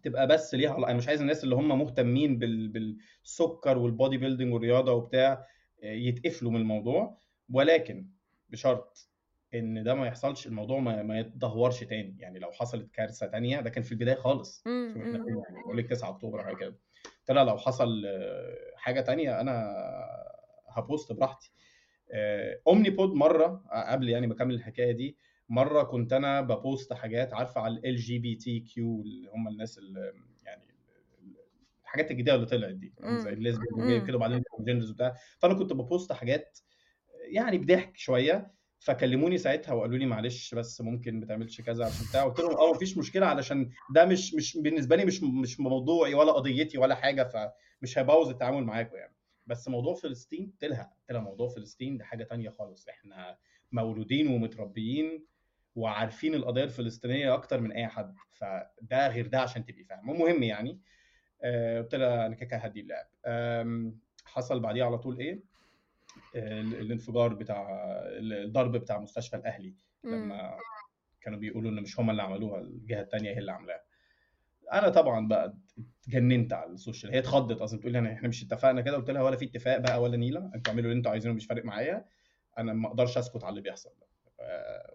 تبقى بس ليها أنا مش عايز الناس اللي هم مهتمين بالسكر وال bodybuilding والرياضة وبتاع يتقفلوا من الموضوع. ولكن بشرط إن ده ما يحصلش الموضوع ما, ما يتدهورش تاني. يعني لو حصلت كارثة تانية ده كان في البداية خالص. إحنا يعني بقول لك 9 أكتوبر حاجة كده. قلت لها لو حصل حاجة تانية أنا ه post براحتي. Omnipod مرة قبل يعني ما أكمل الحكاية دي مرة كنت أنا ب post حاجات عارفة على ال LGBTQ اللي هم الناس اللي يعني الحاجات الجديدة اللي طلعت دي زي ال lesbian كده وبعدين ال genders وبتاع. فأنا كنت ب post حاجات يعني بضحك شوية. فكلموني ساعتها وقالوا لي معلش بس ممكن ما تعملش كذا عشان بتاع. قلت لهم آه مفيش مشكلة علشان ده مش مش بالنسبة لي مش مش موضوعي ولا قضيتي ولا حاجة فمش هيبوظ التعامل معاكم يعني. بس موضوع فلسطين قلت لها قلت لها موضوع فلسطين ده حاجة تانية خالص. إحنا مولودين ومتربيين وعارفين القضية الفلسطينية أكتر من أي حد فده غير ده عشان تبقي فاهم المهم يعني قلت لها أنا كده هدي اللعب. حصل بعديها على طول إيه؟ الانفجار بتاع الضرب بتاع مستشفى الأهلي لما كانوا بيقولوا إن مش هم اللي عملوها الجهة الثانية هي اللي عاملاها. أنا طبعا بقى اتجننت على ال social هي اتخضت أصلا بتقول لي إحنا مش اتفقنا كده قلت لها ولا في اتفاق بقى ولا نيلة أنتوا اعملوا اللي أنتوا عايزينه مش فارق معايا أنا ما أقدرش أسكت على اللي بيحصل ده.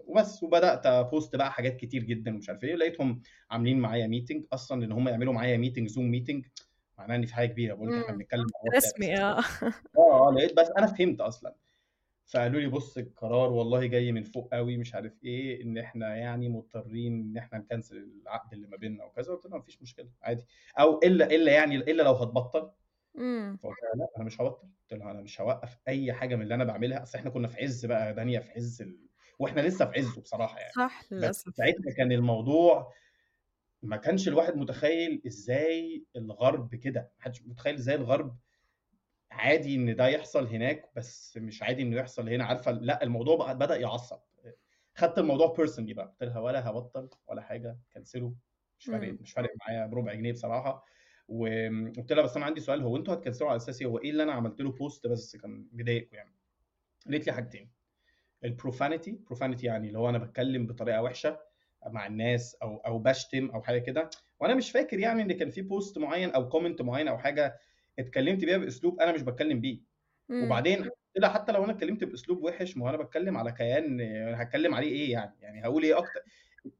وبس وبدأت أ post بقى حاجات كتير جدا ومش عارف إيه لقيتهم عاملين معايا meeting أصلا إن هم يعملوا معايا meeting Zoom meeting معناه في حاجة كبيرة بقول لك إحنا بنتكلم
رسمي آه.
آه لقيت بس أنا فهمت أصلا. فقالوا لي بص القرار والله جاي من فوق قوي مش عارف إيه إن إحنا يعني مضطرين إن إحنا نكنسل العقد اللي ما بيننا وكذا. قلت لهم مفيش مشكلة عادي. أو إلا إلا يعني إلا لو هتبطل. فقلت لها لأ أنا مش هبطل. قلت لها أنا مش هوقف أي حاجة من اللي أنا بعملها. أصل إحنا كنا في عز بقى دنيا في عز ال... وإحنا لسه في عزه بصراحة يعني.
صح للأسف.
ساعتها كان الموضوع ما كانش الواحد متخيل إزاي الغرب كده. محدش متخيل إزاي الغرب عادي إن ده يحصل هناك بس مش عادي إنه يحصل هنا. عارفة؟ لأ الموضوع بقى بدأ يعصب. خدت الموضوع personally بقى. قلت لها ولا هبطل ولا حاجة. cancel له مش فارق مش فارق معايا بربع جنيه بصراحة. وقلت لها بس أنا عندي سؤال. هو أنتوا هت cancel وا على أساس هو إيه اللي أنا عملت له post بس كان بيضايقكم يعني؟ قالت لي حاجتين. ال profanity profanity يعني اللي هو أنا بتكلم بطريقة وحشة. مع الناس أو أو بشتم أو حاجة كده. وأنا مش فاكر يعني إن كان في post معين أو comment معين أو حاجة اتكلمت بيها بأسلوب أنا مش بتكلم بيه. مم. وبعدين لا حتى لو أنا اتكلمت بأسلوب وحش ما هو أنا بتكلم على كيان هتكلم عليه إيه يعني؟ يعني هقول إيه أكتر؟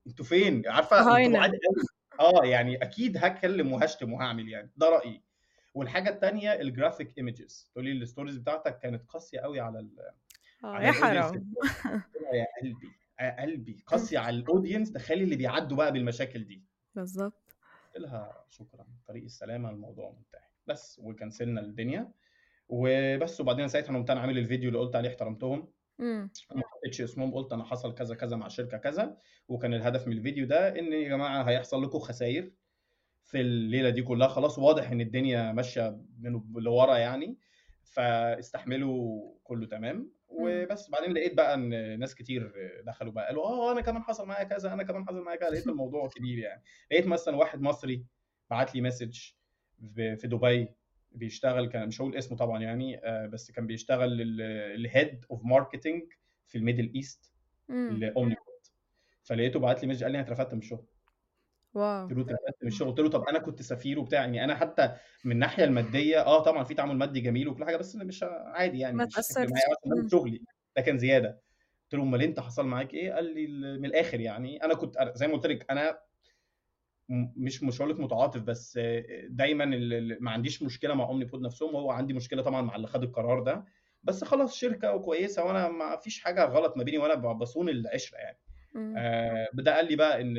أنتوا فين؟ عارفة؟ آه يعني أكيد هتكلم وهشتم وهعمل يعني ده رأيي. والحاجة الثانية ال graphic images تقولي ال stories بتاعتك كانت قاسية قوي على ال
آه يا حرام.
يا قلبي. قلبي قاسيه على الاودينس تخلي اللي بيعدوا بقى بالمشاكل دي.
بالظبط.
قلت لها شكرا. طريق السلامه الموضوع منتهي بس وكنسلنا الدنيا. وبس وبعدين ساعتها قمت أنا عامل الفيديو اللي قلت عليه احترمتهم. ما حطيتش اسمهم قلت أنا حصل كذا كذا مع شركة كذا. وكان الهدف من الفيديو ده إن يا جماعة هيحصل لكم خسائر في الليلة دي كلها. خلاص واضح إن الدنيا ماشية من لورا يعني. فاستحملوا كله تمام. وبس. بعدين لقيت بقى إن ناس كتير دخلوا بقى قالوا آه أنا كمان حصل معايا كذا أنا كمان حصل معايا كذا. لقيت الموضوع كبير يعني. لقيت مثلا واحد مصري بعت لي message في دبي بيشتغل كان مش هقول اسمه طبعا يعني آه، بس كان بيشتغل ال head of marketing في ال Middle East ل Omni فلقيته بعت لي message قال لي أنا اترفدت من الشغل.
wow.
قلت له من الشغل قلت له طب أنا كنت سفير وبتاع يعني أنا حتى من الناحية المادية آه طبعا في تعامل مادي جميل وكل حاجة بس مش عادي يعني
ما
مش شغلي ده كان زيادة. قلت له أمال أنت حصل معاك إيه؟ قال لي من الآخر يعني أنا كنت زي ما قلت لك أنا مش مش هقول لك متعاطف بس دايما ما عنديش مشكلة مع اومني بود نفسهم هو عندي مشكلة طبعا مع اللي خد القرار ده. بس خلاص شركة وكويسة وأنا ما فيش حاجة غلط ما بيني وأنا بصون العشرة يعني. آه بدا قال لي بقى إن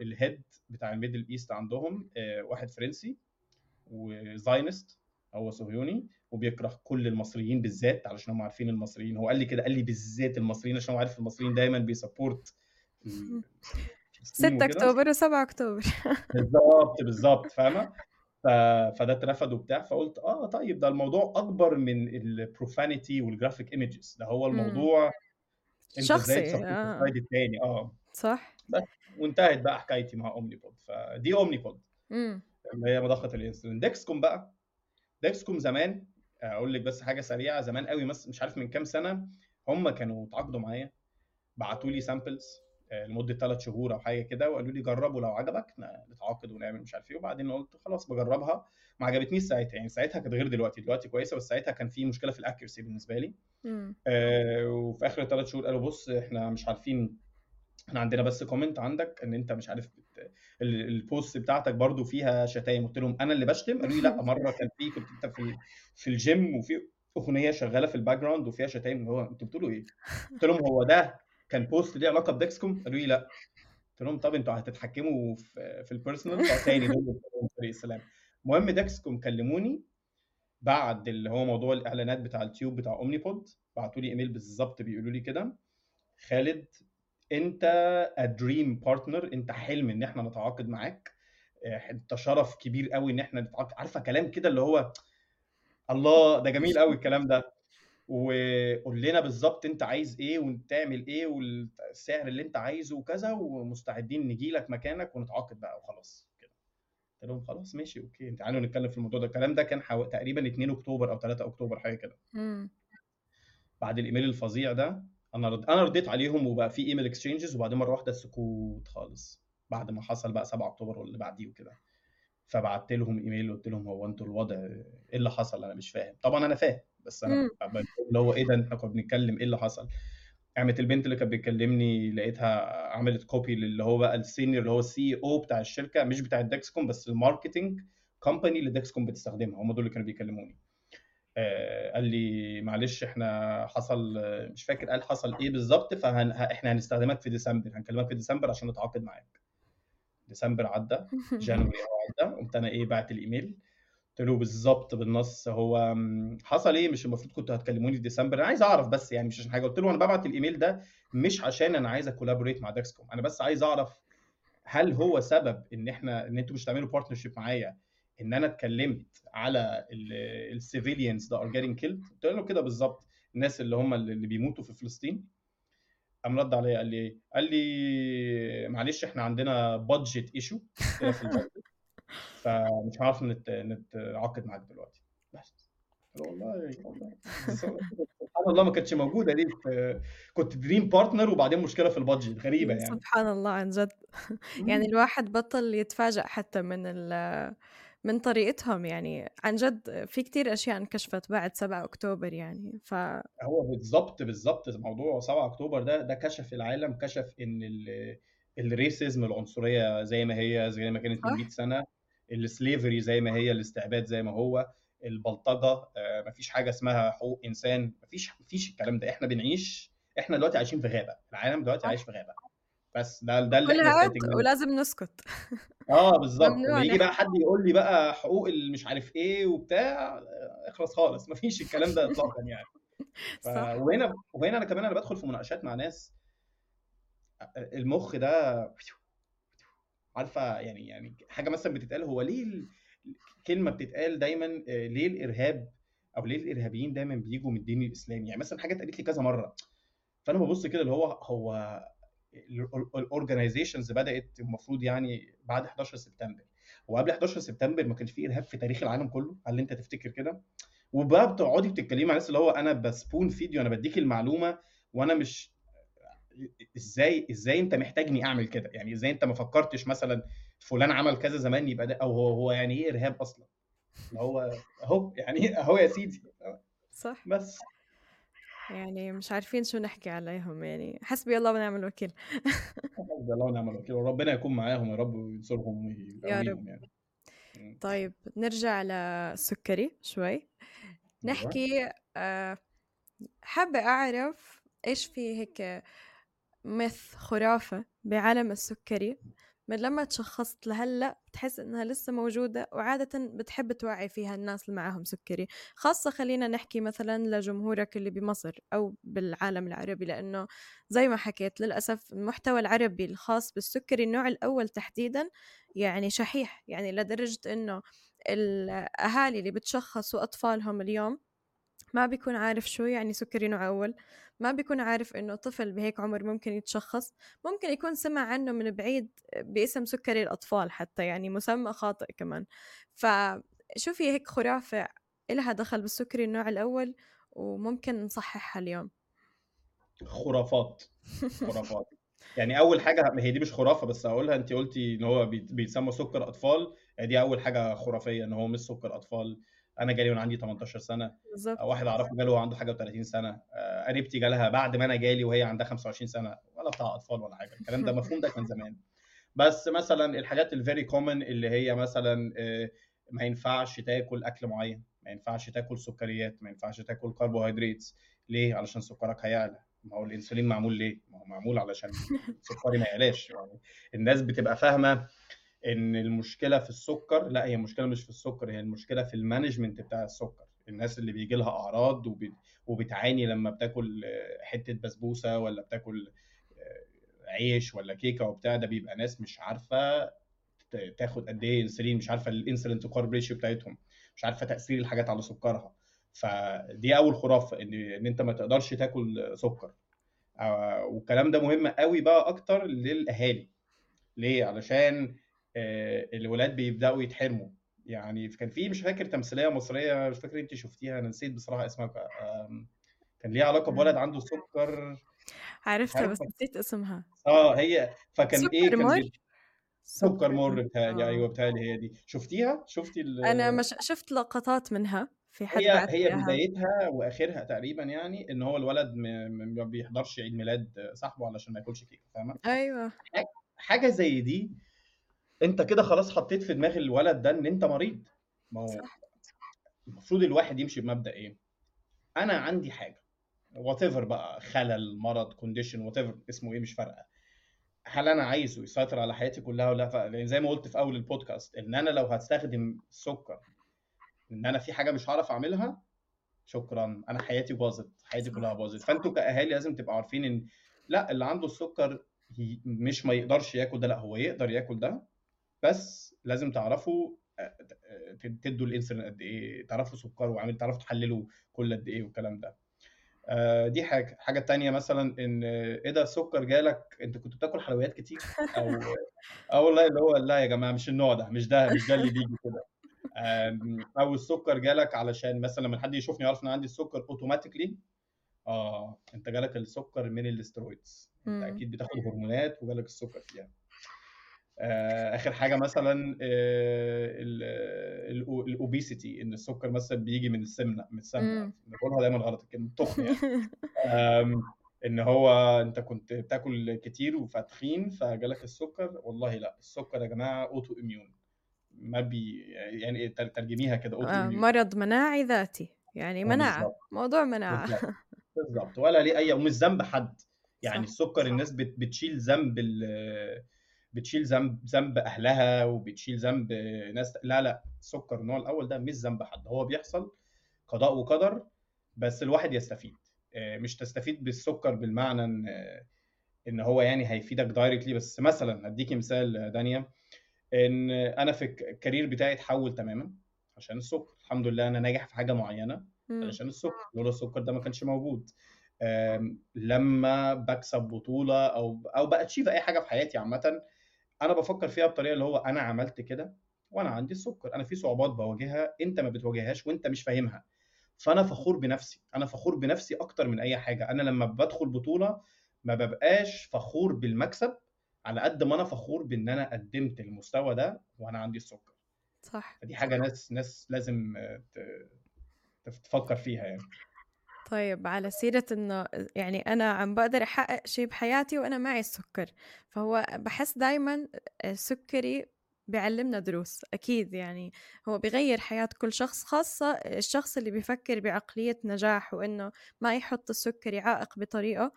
ال head بتاع ال Middle East عندهم آه واحد فرنسي و Zionist هو صهيوني وبيكره كل المصريين بالذات علشان هم عارفين المصريين. هو قال لي كده قال لي بالذات المصريين عشان هو عارف المصريين دايما بي support
6 أكتوبر و7 أكتوبر.
بالظبط بالظبط فاهمة. فده اترفد وبتاع فقلت آه طيب ده الموضوع أكبر من ال profanity وال graphic images ده هو الموضوع
أنت شخصي آه.
الثاني آه.
صح.
بس وانتهت بقى حكايتي مع Omnipod فدي Omnipod اللي هي مضخة الإنسولين. Dexcom بقى. Dexcom زمان أقول لك بس حاجة سريعة زمان قوي مش عارف من كام سنة هم كانوا اتعاقدوا معايا بعتوا لي samples لمدة ثلاث شهور أو حاجة كده وقالوا لي جربوا لو عجبك نتعاقد ونعمل مش عارف إيه. وبعدين قلت خلاص بجربها. ما عجبتنيش ساعتها يعني ساعتها كانت غير دلوقتي دلوقتي كويسة بس ساعتها كان في مشكلة في ال accuracy بالنسبة لي. آه وفي آخر الثلاث شهور قالوا بص إحنا مش عارفين إحنا عندنا بس comment عندك إن أنت مش عارف ال post بتاعتك برضو فيها شتايم. قلت لهم أنا اللي بشتم؟ قالوا لي لأ مرة كان في كنت أنت في في الجيم وفي أغنية شغالة في ال background وفيها شتايم. هو أنتوا بتقولوا إيه؟ قلت لهم هو ده كان post ليه علاقة ب Dexcom قالوا لي لا. قلت لهم طب أنتوا هتتحكموا في في ال personal تاني طريق السلام. المهم Dexcom كلموني بعد اللي هو موضوع الإعلانات بتاع ال tube بتاع Omnipod بعتوا لي إيميل بالظبط بيقولوا لي كده. خالد أنت a dream partner أنت حلم إن إحنا نتعاقد معاك. أنت شرف كبير قوي إن إحنا نتعاقد. عارفة كلام كده اللي هو الله ده جميل قوي الكلام ده. وقول لنا بالظبط انت عايز إيه وتعمل إيه والسعر اللي انت عايزه وكذا ومستعدين نجي لك مكانك ونتعاقد بقى وخلاص كده. قلت لهم خلاص ماشي okay. تعالوا نتكلم في الموضوع ده. الكلام ده كان حو... تقريبا 2 أكتوبر أو 3 أكتوبر حاجة كده. بعد الإيميل الفظيع ده أنا رد... أنا رديت عليهم وبقى في email exchanges وبعدين مرة واحدة سكوت خالص. بعد ما حصل بقى 7 أكتوبر واللي بعديه وكده. فبعت لهم إيميل قلت لهم هو أنتوا الوضع إيه اللي حصل؟ أنا مش فاهم. طبعا أنا فاهم. بس أنا اللي هو إيه ده إحنا كنا بنتكلم إيه اللي حصل؟ قامت البنت اللي كانت بتكلمني لقيتها عملت copy اللي هو بقى ال senior اللي هو ال CO بتاع الشركة مش بتاع الدكسكوم بس ال marketing company اللي دكسكوم بتستخدمها هم دول اللي كانوا بيكلموني. آه قال لي معلش إحنا حصل مش فاكر قال حصل إيه بالظبط فاحنا هنستخدمك في ديسمبر هنكلمك في ديسمبر عشان نتعاقد معاك. ديسمبر عدى January عدى قمت أنا إيه بعت الإيميل قلت له بالظبط بالنص هو حصل إيه؟ مش المفروض كنتوا هتكلموني في ديسمبر. أنا عايز أعرف بس يعني مش عشان حاجة. قلت له أنا ببعت الإيميل ده مش عشان أنا عايز أ collaborate مع داكسكوم أنا بس عايز أعرف هل هو سبب إن إحنا إن أنتوا مش تعملوا partnership معايا إن أنا اتكلمت على ال civilians ده are getting killed قلت له كده بالظبط. الناس اللي هم اللي بيموتوا في فلسطين. قام رد عليا قال لي إيه؟ قال لي معلش إحنا عندنا budget issue في فمش هعرف نت... نتعاقد معاك دلوقتي. بس. والله والله. سبحان الله ما كانتش موجودة دي. كنت dream partner وبعدين مشكلة في ال budget غريبة يعني.
سبحان الله عن جد. يعني الواحد بطل يتفاجئ حتى من ال من طريقتهم يعني. عن جد في كتير أشياء انكشفت بعد 7 أكتوبر يعني. ف
هو بالظبط بالظبط موضوع 7 أكتوبر ده ده كشف العالم كشف إن ال racism العنصرية زي ما هي زي ما كانت من 100 سنة السليفري زي ما هي الاستعباد زي ما هو البلطجة آه، مفيش حاجة اسمها حقوق إنسان مفيش مفيش الكلام ده. إحنا بنعيش إحنا دلوقتي عايشين في غابة العالم دلوقتي عايش في غابة. بس ده ده
اللي إحنا ولازم نسكت.
آه بالظبط. لما يجي بقى حد يقول لي بقى حقوق مش عارف إيه وبتاع إخلص خالص. مفيش الكلام ده اطلاقا يعني. ف... وهنا وهنا أنا كمان أنا بدخل في مناقشات مع ناس المخ ده عارفة يعني يعني حاجة مثلا بتتقال هو ليه كلمة بتتقال دايما آه، ليه الإرهاب أو ليه الإرهابيين دايما بيجوا من الدين الإسلامي؟ يعني مثلا حاجة اتقالت لي كذا مرة. فأنا ببص كده اللي هو هو ال organizations بدأت المفروض يعني بعد 11 سبتمبر. وقبل 11 سبتمبر ما كانش في إرهاب في تاريخ العالم كله. هل أنت تفتكر كده؟ وبقى بتقعدي بتتكلمي مع الناس اللي هو أنا بـ spoon feed you أنا بديك المعلومة وأنا مش إزاي إزاي أنت محتاجني أعمل كده؟ يعني إزاي أنت ما فكرتش مثلا فلان عمل كذا زمان يبقى ده أو هو هو يعني إيه إرهاب أصلا؟ هو أهو يعني أهو يا سيدي.
صح.
بس.
يعني مش عارفين شو نحكي عليهم يعني. حسبي الله ونعم الوكيل.
حسبي الله ونعم الوكيل. وربنا يكون معاهم يا رب وينصرهم
ويقويهم يعني. طيب نرجع للسكري شوي. أيوة. نحكي آه، حابة أعرف إيش في هيك myth خرافة بعالم السكري. من لما تشخصت لهلأ بتحس إنها لسه موجودة وعادة بتحب توعي فيها الناس اللي معاهم سكري. خاصة خلينا نحكي مثلا لجمهورك اللي بمصر أو بالعالم العربي لأنه زي ما حكيت للأسف المحتوى العربي الخاص بالسكري النوع الأول تحديدا يعني شحيح. يعني لدرجة إنه الأهالي اللي بتشخصوا أطفالهم اليوم ما بيكون عارف شو يعني سكري نوع أول ما بيكون عارف إنه طفل بهيك عمر ممكن يتشخص ممكن يكون سمع عنه من بعيد باسم سكري الأطفال حتى يعني مسمى خاطئ كمان. فشو في هيك خرافة إلها دخل بالسكري النوع الأول وممكن نصححها اليوم.
خرافات خرافات. يعني أول حاجة هي دي مش خرافة بس اقولها انت قلتي إن هو بيتسمى سكر أطفال دي أول حاجة خرافية إن هو مش سكر أطفال. أنا جالي وأنا عندي 18 سنة بالظبط. واحد أعرفه جاله وعنده حاجة و30 سنة آه، قريبتي جالها بعد ما أنا جالي وهي عندها 25 سنة ولا بتاع أطفال ولا حاجة الكلام ده مفهوم ده كان زمان. بس مثلا الحاجات ال very common اللي هي مثلا آه، ما ينفعش تاكل أكل معين ما ينفعش تاكل سكريات ما ينفعش تاكل كربوهيدرات ليه؟ علشان سكرك هيعلى. ما هو الإنسولين معمول ليه؟ ما هو معمول علشان سكرك ما يعلاش. يعني الناس بتبقى فاهمة إن المشكلة في السكر لا هي المشكلة مش في السكر هي المشكلة في ال management بتاع السكر. الناس اللي بيجي لها أعراض وبتعاني لما بتاكل حتة بسبوسة ولا بتاكل عيش ولا كيكة وبتاع ده بيبقى ناس مش عارفة تاخد قد إيه إنسولين مش عارفة ال insulin to carb ratio بتاعتهم مش عارفة تأثير الحاجات على سكرها. فدي أول خرافة إن إن أنت ما تقدرش تاكل سكر. آه، والكلام ده مهم قوي بقى أكتر للأهالي. ليه؟ علشان آه، الولاد بيبدأوا يتحرموا. يعني كان في مش فاكر تمثيلية مصرية مش فاكر انت شفتيها أنا نسيت بصراحة اسمها كان ليها علاقة بولد عنده سكر
عرفتها بس نسيت اسمها.
آه هي فكان إيه كان مر؟ سكر مر بتهيألي آه. أيوه بتهيألي هي دي. شفتيها؟ شفتي
أنا مش شفت لقطات منها في حد
هي هي بدايتها وآخرها تقريبا يعني إن هو الولد ما بيحضرش عيد ميلاد صاحبه علشان ما ياكلش كيكة فاهمة؟
أيوه.
حاجة زي دي انت كده خلاص حطيت في دماغ الولد ده ان انت مريض. ما هو المفروض الواحد يمشي بمبدأ إيه؟ أنا عندي حاجة. whatever بقى خلل مرض condition whatever اسمه إيه مش فارقة. هل أنا عايزه يسيطر على حياتي كلها ولا لا؟ يعني زي ما قلت في أول البودكاست إن أنا لو هستخدم السكر إن أنا في حاجة مش هعرف أعملها شكرا. أنا حياتي باظت حياتي كلها باظت. فأنتوا كأهالي لازم تبقوا عارفين إن لا اللي عنده السكر مش ما يقدرش ياكل ده لا هو يقدر ياكل ده. بس لازم تعرفوا آه، تدوا الانسولين قد إيه تعرفوا سكره وعامل تعرفوا تحللوا كل قد إيه والكلام ده. آه، دي حاجة. حاجة تانية مثلا إن إيه ده السكر جالك أنت كنت بتاكل حلويات كتير؟ أو آه والله اللي هو لا يا جماعة مش النوع ده مش ده مش ده اللي بيجي كده. أو السكر جالك علشان مثلا لما حد يشوفني يعرف إن عندي السكر automatically آه أنت جالك السكر من ال steroids أنت أكيد بتاخد هرمونات وجالك السكر فيها. آه، آخر حاجة مثلا آه، ال obesity إن السكر مثلا بيجي من السمنة من السمنة. بقولها دايما غلط الكلمة التخن يعني. إن هو أنت كنت بتاكل كتير وفتخنت فجالك السكر. والله لا السكر يا جماعة autoimmune ما بي يعني ترجميها كده auto
آه مرض مناعي ذاتي. يعني مناعة بالزبط. موضوع مناعة.
بالظبط ولا ليه أي ومش ذنب حد. يعني صح. السكر الناس بتشيل ذنب بتشيل ذنب ذنب أهلها وبتشيل ذنب ناس لا لا السكر النوع الأول ده مش ذنب حد هو بيحصل قضاء وقدر بس الواحد يستفيد. آه، مش تستفيد بالسكر بالمعنى إن إن هو يعني هيفيدك دايركتلي بس مثلا هديكي مثال دانيا إن أنا في الكارير بتاعي اتحول تماما عشان السكر الحمد لله أنا ناجح في حاجة معينة علشان السكر لولا السكر ده ما كانش موجود. لما بكسب بطولة أو أو بأتشيف أي حاجة في حياتي عامة أنا بفكر فيها بطريقة اللي هو أنا عملت كده وأنا عندي السكر أنا في صعوبات بواجهها أنت ما بتواجههاش وأنت مش فاهمها. فأنا فخور بنفسي أنا فخور بنفسي أكتر من أي حاجة. أنا لما بدخل بطولة ما ببقاش فخور بالمكسب على قد ما أنا فخور بإن أنا قدمت المستوى ده وأنا عندي السكر.
صح
فدي حاجة ناس ناس لازم تفكر فيها يعني.
طيب على سيرة إنه يعني أنا عم بقدر أحقق شيء بحياتي وأنا معي السكر فهو بحس دايما السكري بيعلمنا دروس أكيد يعني هو بيغير حياة كل شخص خاصة الشخص اللي بيفكر بعقلية نجاح وإنه ما يحط السكري عائق بطريقة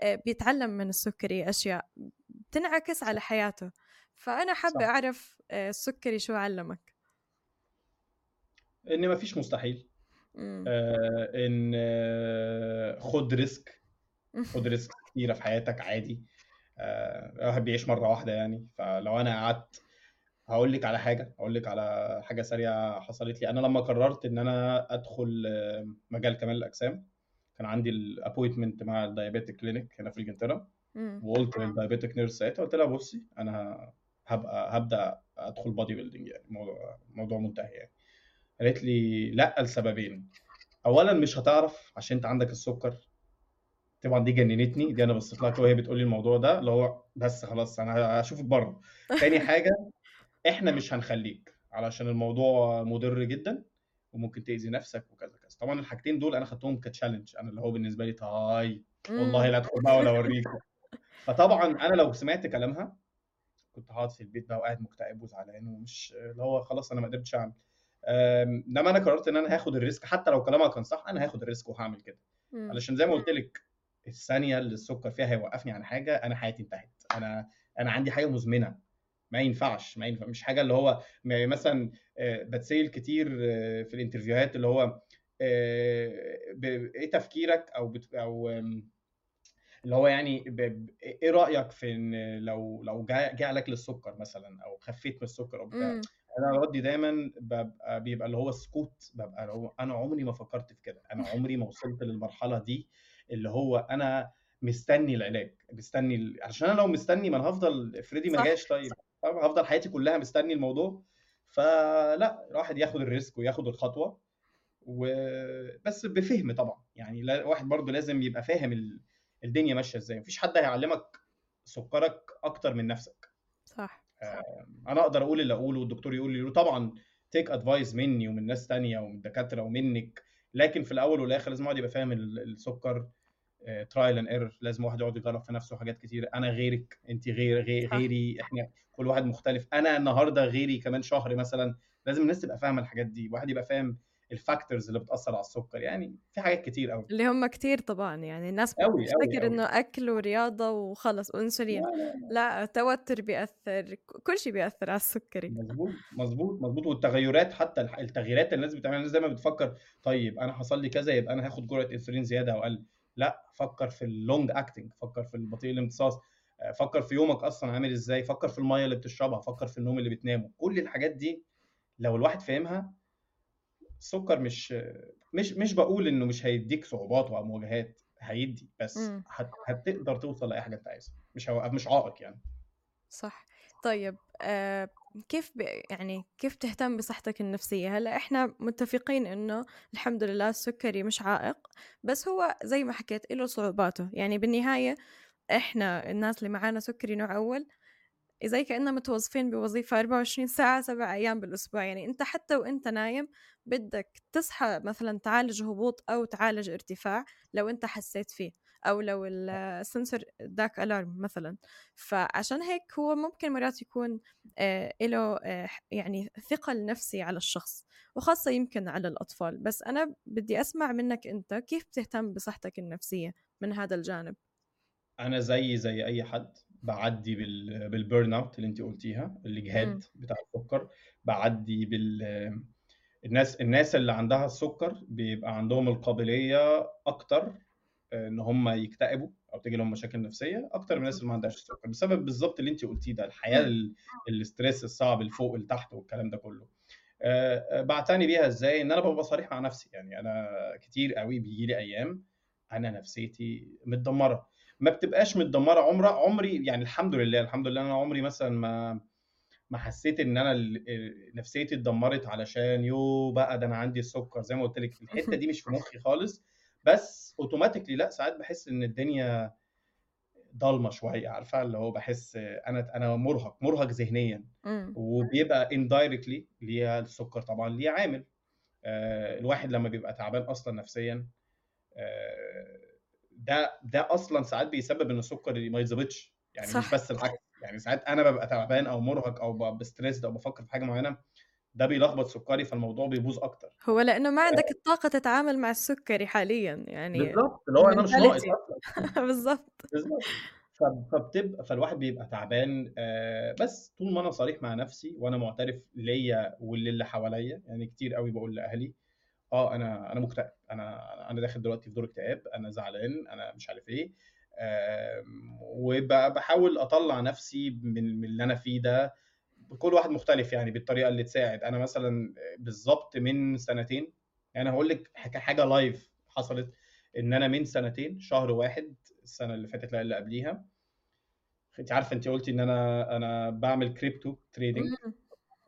آه، بيتعلم من السكري أشياء بتنعكس على حياته. فأنا حابة أعرف آه، السكري شو علمك؟
إن ما فيش مستحيل. آه إن آه خد risk. خد risk كتيرة في حياتك عادي. آه الواحد بيعيش مرة واحدة يعني. فلو أنا قعدت هقول لك على حاجة. هقول لك على حاجة سريعة حصلت لي. أنا لما قررت إن أنا أدخل آه، مجال كمال الأجسام كان عندي ال appointment مع ال diabetic clinic هنا في انجلترا وقلت لل diabetic nurse ساعتها قلت لها بصي أنا هبقى هبدأ أدخل bodybuilding يعني. موضوع موضوع منتهي يعني. قالت لي لا لسببين. اولا مش هتعرف عشان أنت عندك السكر. طبعا دي جننتني دي أنا بصيت لها وهي بتقول لي الموضوع ده اللي هو بس خلاص أنا هشوفك بره. تاني حاجة إحنا مش هنخليك علشان الموضوع مضر جدا وممكن تأذي نفسك وكذا كذا. طبعا الحاجتين دول أنا خدتهم ك challenge أنا اللي هو بالنسبة لي تاي والله لا ادخل بقى ولا اوريك فطبعا أنا لو سمعت كلامها كنت هقعد في البيت بقى وقاعد مكتئب وزعلان ومش اللي هو خلاص أنا ما قدرتش أعمل. إنما أنا قررت إن أنا هاخد ال risk حتى لو كلامها كان صح أنا هاخد ال risk وهعمل كده. علشان زي ما قلت لك الثانية اللي السكر فيها هيوقفني عن حاجة أنا حياتي انتهت. أنا أنا عندي حاجة مزمنة. ما ينفعش ما ينفع مش حاجة اللي هو مثلا آه، بتسيل كتير آه، في ال interviewهات اللي هو آه، إيه تفكيرك؟ أو بت أو اللي هو يعني إيه رأيك في إن لو لو جاء لك للسكر مثلا أو خفيت من السكر أو بتاع؟ أنا ردي دايما ببقى بيبقى اللي هو سكوت ببقى أنا عمري ما فكرت في كده. أنا عمري ما وصلت للمرحلة دي اللي هو أنا مستني العلاج مستني عشان أنا لو مستني ما أنا هفضل افرضي ما جاش طيب. هفضل حياتي كلها مستني الموضوع. فلا الواحد ياخد ال risk وياخد الخطوة. وبس بفهم طبعا. يعني الواحد برضه لازم يبقى فاهم الدنيا ماشية إزاي. مفيش حد هيعلمك سكرك أكتر من نفسك. أنا أقدر أقول اللي اقوله والدكتور يقول لي طبعا take advice مني ومن ناس تانية ومن الدكاتره ومنك لكن في الأول والآخر لازم واحد يبقى فاهم السكر trial and error لازم واحد يقعد يجرب في نفسه حاجات كتير. أنا غيرك أنت غير, غير غيري إحنا كل واحد مختلف. أنا النهارده غيري كمان شهر مثلا لازم الناس تبقى فاهمة الحاجات دي. واحد يبقى فاهم ال factors اللي بتأثر على السكر يعني في حاجات كتير قوي
اللي هم كتير طبعا يعني الناس بتفتكر إنه أكل ورياضة وخلص وإنسولين. لا, لا, لا. لا توتر بيأثر كل شيء بيأثر على السكري
مظبوط مظبوط مظبوط. والتغيرات حتى التغييرات اللي الناس بتعملها الناس دايما بتفكر طيب أنا حصل لي كذا يبقى أنا هاخد جرعة إنسولين زيادة أو أقل. لا فكر في ال long acting فكر في البطيء الامتصاص. فكر في يومك أصلا عامل إزاي. فكر في المية اللي بتشربها فكر في النوم اللي بتنامه. كل الحاجات دي لو الواحد فاهمها السكر مش مش مش بقول إنه مش هيديك صعوبات أو مواجهات هيدي بس هت... هتقدر توصل لأي حاجة أنت عايزها. مش هو... مش عائق يعني.
صح. طيب آه كيف ب... يعني كيف تهتم بصحتك النفسية؟ هلأ إحنا متفقين إنه الحمد لله السكري مش عائق بس هو زي ما حكيت له صعوباته. يعني بالنهاية إحنا الناس اللي معانا سكري نوع أول زي كأننا متوظفين بوظيفة 24 ساعة سبع أيام بالأسبوع. يعني أنت حتى وأنت نايم بدك تصحى مثلا تعالج هبوط أو تعالج ارتفاع لو أنت حسيت فيه أو لو ال sensor داك alarm مثلا. فعشان هيك هو ممكن مرات يكون آه له آه يعني ثقل نفسي على الشخص وخاصة يمكن على الأطفال. بس أنا بدي أسمع منك أنت كيف بتهتم بصحتك النفسية من هذا الجانب؟
أنا زي زي أي حد. بعدي بال burn out اللي انت قلتيها الاجهاد بتاع السكر. بعدي بال الناس الناس اللي عندها السكر بيبقى عندهم القابلية أكتر إن هم يكتئبوا أو تيجي لهم مشاكل نفسية أكتر من الناس اللي ما عندهاش السكر بسبب بالظبط اللي انت قلتيه ده الحياة الاستريس الصعب الفوق لتحت والكلام ده كله. آه، بعتني بيها إزاي؟ إن أنا ببقى صريح مع نفسي. يعني أنا كتير قوي بيجي لي أيام أنا نفسيتي متدمرة. ما بتبقاش متدمرة عمر عمري يعني الحمد لله الحمد لله أنا عمري مثلا ما ما حسيت إن أنا نفسيتي اتدمرت علشان يو بقى ده أنا عندي السكر زي ما قلت لك. الحتة دي مش في مخي خالص. بس automatically لا ساعات بحس إن الدنيا ضلمة شوية عارفة؟ اللي هو بحس أنا أنا مرهق مرهق ذهنيا. وبيبقى indirectly ليها السكر طبعا ليه عامل. آه الواحد لما بيبقى تعبان أصلا نفسيا آه ده ده أصلا ساعات بيسبب إن السكر ما يتظبطش. يعني صح. مش بس العكس. يعني ساعات أنا ببقى تعبان أو مرهق أو ب stress أو بفكر في حاجة معينة ده بيلخبط سكري فالموضوع بيبوظ أكتر.
هو لأنه ما عندك الطاقة تتعامل مع السكري حاليا يعني
بالظبط اللي هو أنا مش ناقص
بالظبط
بالظبط فبتبقى فالواحد بيبقى تعبان آه بس طول ما أنا صريح مع نفسي وأنا معترف ليا وللي حواليا يعني كتير قوي بقول لأهلي آه أنا أنا مكتئب. أنا أنا داخل دلوقتي في دور اكتئاب أنا زعلان أنا مش عارف إيه. وبحاول أطلع نفسي من, من اللي أنا فيه ده كل واحد مختلف يعني بالطريقة اللي تساعد. أنا مثلا بالظبط من سنتين يعني هقول لك حاجة live حصلت إن أنا من سنتين شهر واحد السنة اللي فاتت لا اللي قبليها. أنت عارفة أنت قلتي إن أنا أنا بعمل crypto trading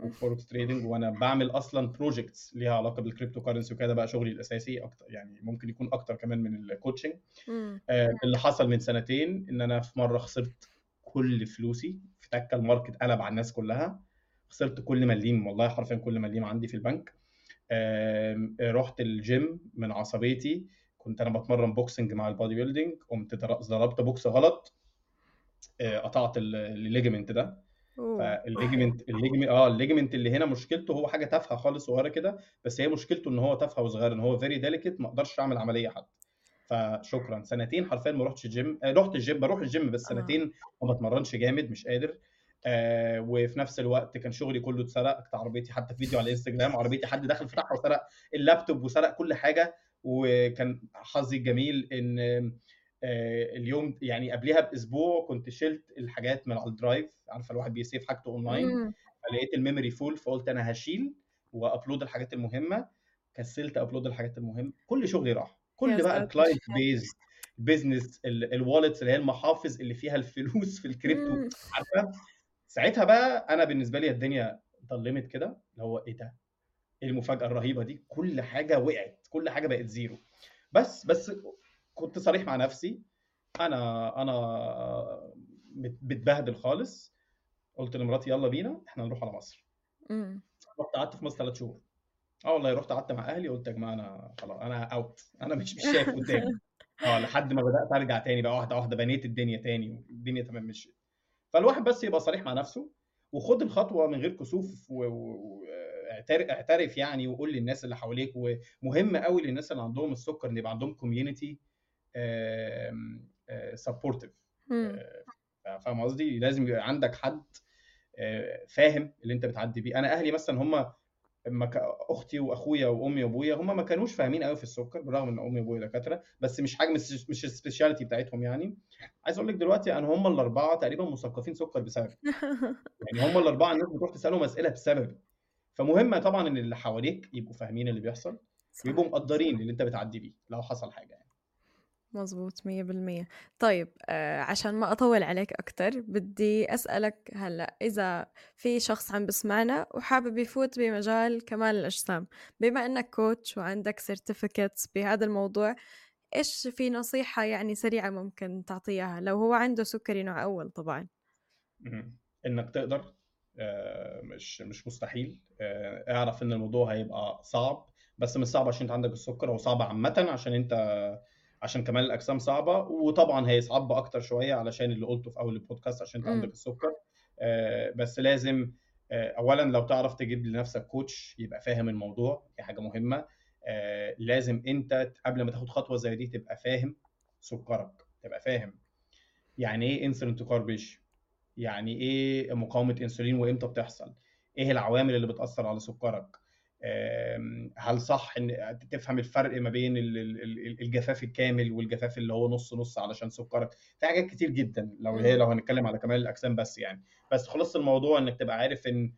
و forex trading وأنا بعمل أصلا projects ليها علاقة بال cryptocurrency وكده بقى شغلي الأساسي أكتر يعني ممكن يكون أكتر كمان من ال coaching آه اللي حصل من سنتين إن أنا في مرة خسرت كل فلوسي في تكة ال market قلب على الناس كلها. خسرت كل مليم والله حرفيا كل مليم عندي في البنك. آه رحت الجيم من عصبيتي كنت أنا بتمرن boxing مع ال bodybuilding قمت ضربت بوكس غلط. آه، قطعت الليجمنت ده. فالليجمنت الليجمنت آه الليجمنت اللي هنا مشكلته هو حاجة تافهة خالص صغيره كده بس هي مشكلته إن هو تافهه وصغير إن هو very delicate ما أقدرش أعمل عملية حتى. فشكرا. سنتين حرفيا ما رحتش الجيم آه رحت الجيم بروح الجيم بس آه. سنتين ما بتمرنش جامد مش قادر. آه وفي نفس الوقت كان شغلي كله اتسرق عربيتي حتى في فيديو على الانستجرام عربيتي حد دخل فتحها وسرق اللابتوب وسرق كل حاجة. وكان حظي الجميل إن اليوم يعني قبلها بأسبوع كنت شلت الحاجات من على ال drive عارفة الواحد بي save حاجته أونلاين فلقيت ال memory full فقلت أنا هشيل و upload الحاجات المهمة كسلت upload الحاجات المهمة كل شغلي راح. كل بقى ال client base business ال wallets اللي هي المحافظ اللي فيها الفلوس في الكريبتو عارفة؟ ساعتها بقى أنا بالنسبة لي الدنيا ضلمت كده اللي هو إيه ده؟ إيه المفاجأة الرهيبة دي؟ كل حاجة وقعت كل حاجة بقت زيرو بس بس كنت صريح مع نفسي. أنا أنا بتبهدل خالص. قلت لمراتي يلا بينا إحنا نروح على مصر. رحت قعدت في مصر ثلاث شهور. آه والله رحت قعدت مع أهلي قلت يا جماعة أنا خلاص أنا out أنا مش مش شايف قدامي. آه لحد ما بدأت أرجع تاني بقى واحدة واحدة بنيت الدنيا تاني والدنيا تمام مشيت. فالواحد بس يبقى صريح مع نفسه وخد الخطوة من غير كسوف و... و... اعترف يعني وقول للناس اللي حواليك ومهم قوي للناس اللي عندهم السكر إن يبقى عندهم community supportive فاهم قصدي؟ لازم يبقى عندك حد فاهم اللي انت بتعدي بيه. أنا أهلي مثلا هم أختي واخويا وامي وابويا هم ما كانوش فاهمين قوي في السكر بالرغم ان امي وابويا دكاترة بس مش حاجة مش السبيشاليتي بتاعتهم يعني. عايز أقول لك دلوقتي أنا هم الأربعة تقريبا مثقفين سكر بسبب يعني هم الأربعة الناس بتروح تسألهم أسئلة بسببي. فمهم طبعا إن اللي حواليك يبقوا فاهمين اللي بيحصل ويبقوا مقدرين اللي انت بتعدي بيه لو حصل حاجة.
مظبوط مية بالمية. طيب آه عشان ما أطول عليك أكتر بدي أسألك هلأ إذا في شخص عم بسمعنا وحابب يفوت بمجال كمال الأجسام بما أنك coach وعندك certificates بهذا الموضوع إيش في نصيحة يعني سريعة ممكن تعطيها؟ لو هو عنده سكري نوع أول طبعا.
إنك تقدر آه مش مش مستحيل. آه اعرف إن الموضوع هيبقى صعب بس مش صعب عشان أنت عندك السكر هو صعب عامة عشان أنت عشان كمال الأجسام صعبة وطبعا هي صعبة أكتر شوية علشان اللي قلته في أول البودكاست عشان انت عندك السكر. آه بس لازم آه اولا لو تعرف تجيب لنفسك coach يبقى فاهم الموضوع دي حاجة مهمة. آه لازم أنت قبل ما تاخد خطوة زي دي تبقى فاهم سكرك تبقى فاهم يعني إيه انسولين تو يعني إيه مقاومة إنسولين وإمتى بتحصل إيه العوامل اللي بتأثر على سكرك. هل صح إن تفهم الفرق ما بين الجفاف الكامل والجفاف اللي هو نص نص علشان سكرك؟ في حاجات كتير جدا لو هي لو هنتكلم على كمال الأجسام بس يعني. بس خلاص الموضوع إنك تبقى عارف إن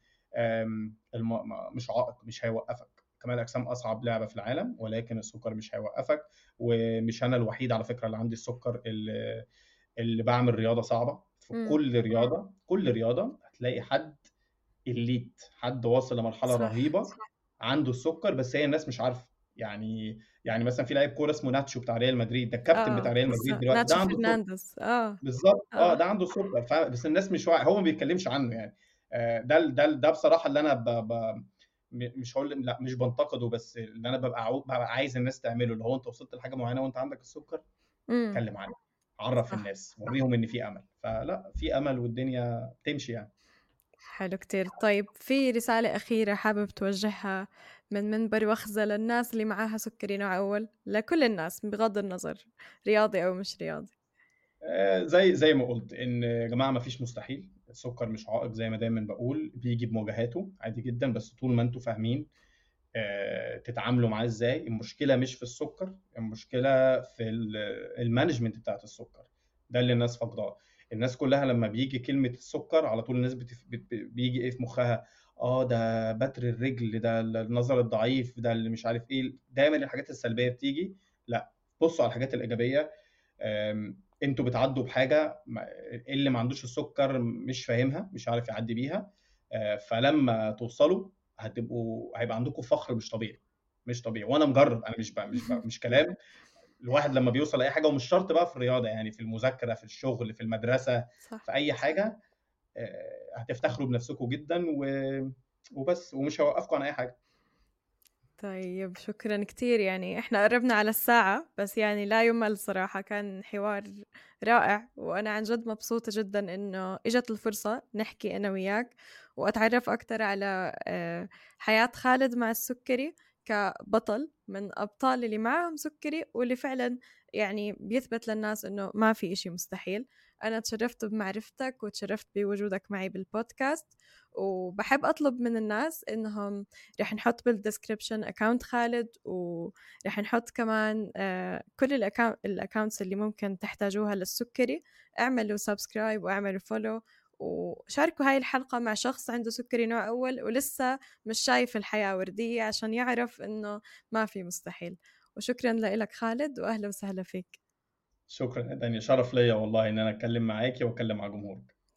مش عائق مش هيوقفك. كمال الأجسام أصعب لعبة في العالم ولكن السكر مش هيوقفك. ومش أنا الوحيد على فكرة اللي عندي السكر اللي, اللي بعمل رياضة صعبة. في. كل رياضة كل رياضة هتلاقي حد الليت حد واصل لمرحلة
صح
رهيبة. عنده السكر بس هي الناس مش عارفة. يعني يعني مثلا في لاعب كورة اسمه ناتشو بتاع ريال مدريد ده الكابتن بتاع
آه
ريال مدريد دلوقتي ده
ناتشو
عنده السكر
فرنانديز. آه.
بالظبط. آه
آه.
ده عنده السكر ف... بس الناس مش واعي هو ما بيتكلمش عنه يعني. آه، ده ده ده بصراحة اللي أنا ب... ب... مش هقول لأ مش بنتقده بس اللي أنا ببقى عاو... ببقى عايز الناس تعمله اللي هو أنت وصلت لحاجة معينة وأنت عندك السكر اتكلم عنها عرف الناس وريهم إن في أمل. فلأ في أمل والدنيا تمشي يعني.
حلو كتير. طيب في رسالة أخيرة حابب توجهها من منبر وخزة للناس اللي معاها سكري نوع أول؟ لكل الناس بغض النظر رياضي أو مش رياضي.
آه، زي زي ما قلت إن يا جماعة ما فيش مستحيل السكر مش عائق زي ما دايما بقول بيجي بمواجهاته عادي جدا بس طول ما أنتوا فاهمين آه، تتعاملوا معاه إزاي. المشكلة مش في السكر المشكلة في ال- المانجمنت بتاعت السكر. ده اللي الناس فاقداه. الناس كلها لما بيجي كلمة السكر على طول الناس بتف... بت... بيجي إيه في مخها؟ آه ده بتر الرجل ده النظر الضعيف ده اللي مش عارف إيه دايما الحاجات السلبية بتيجي. لا بصوا على الحاجات الإيجابية. أنتوا بتعدوا بحاجة اللي ما عندوش السكر مش فاهمها مش عارف يعدي بيها. آه، فلما توصلوا هتبقوا هيبقى عندكم فخر مش طبيعي مش طبيعي. وأنا مجرب أنا مش بقى مش بقى مش كلام. الواحد لما بيوصل لأي حاجة ومش شرط بقى في الرياضة يعني في المذاكرة في الشغل في المدرسة
صح.
في أي حاجة آه، هتفتخروا بنفسكم جدا و... وبس ومش هيوقفكم عن أي حاجة.
طيب شكرا كتير. يعني إحنا قربنا على الساعة بس يعني لا يمل صراحة. كان حوار رائع وأنا عن جد مبسوطة جدا إنه إجت الفرصة نحكي أنا وياك وأتعرف أكتر على آه، حياة خالد مع السكري. كبطل من أبطال اللي معهم سكري واللي فعلا يعني بيثبت للناس إنه ما في إشي مستحيل. أنا تشرفت بمعرفتك وتشرفت بوجودك معي بالبودكاست وبحب أطلب من الناس إنهم رح نحط بال description account خالد ورح نحط كمان آه، كل ال accounts اللي ممكن تحتاجوها للسكري. اعملوا subscribe واعملوا follow وشاركوا هاي الحلقة مع شخص عنده سكري نوع أول ولسه مش شايف الحياة وردية عشان يعرف إنه ما في مستحيل. وشكرا لك خالد وأهلا وسهلا فيك.
شكرا. يا دانيا شرف ليا والله إن أنا أتكلم معاكي وأتكلم مع جمهورك.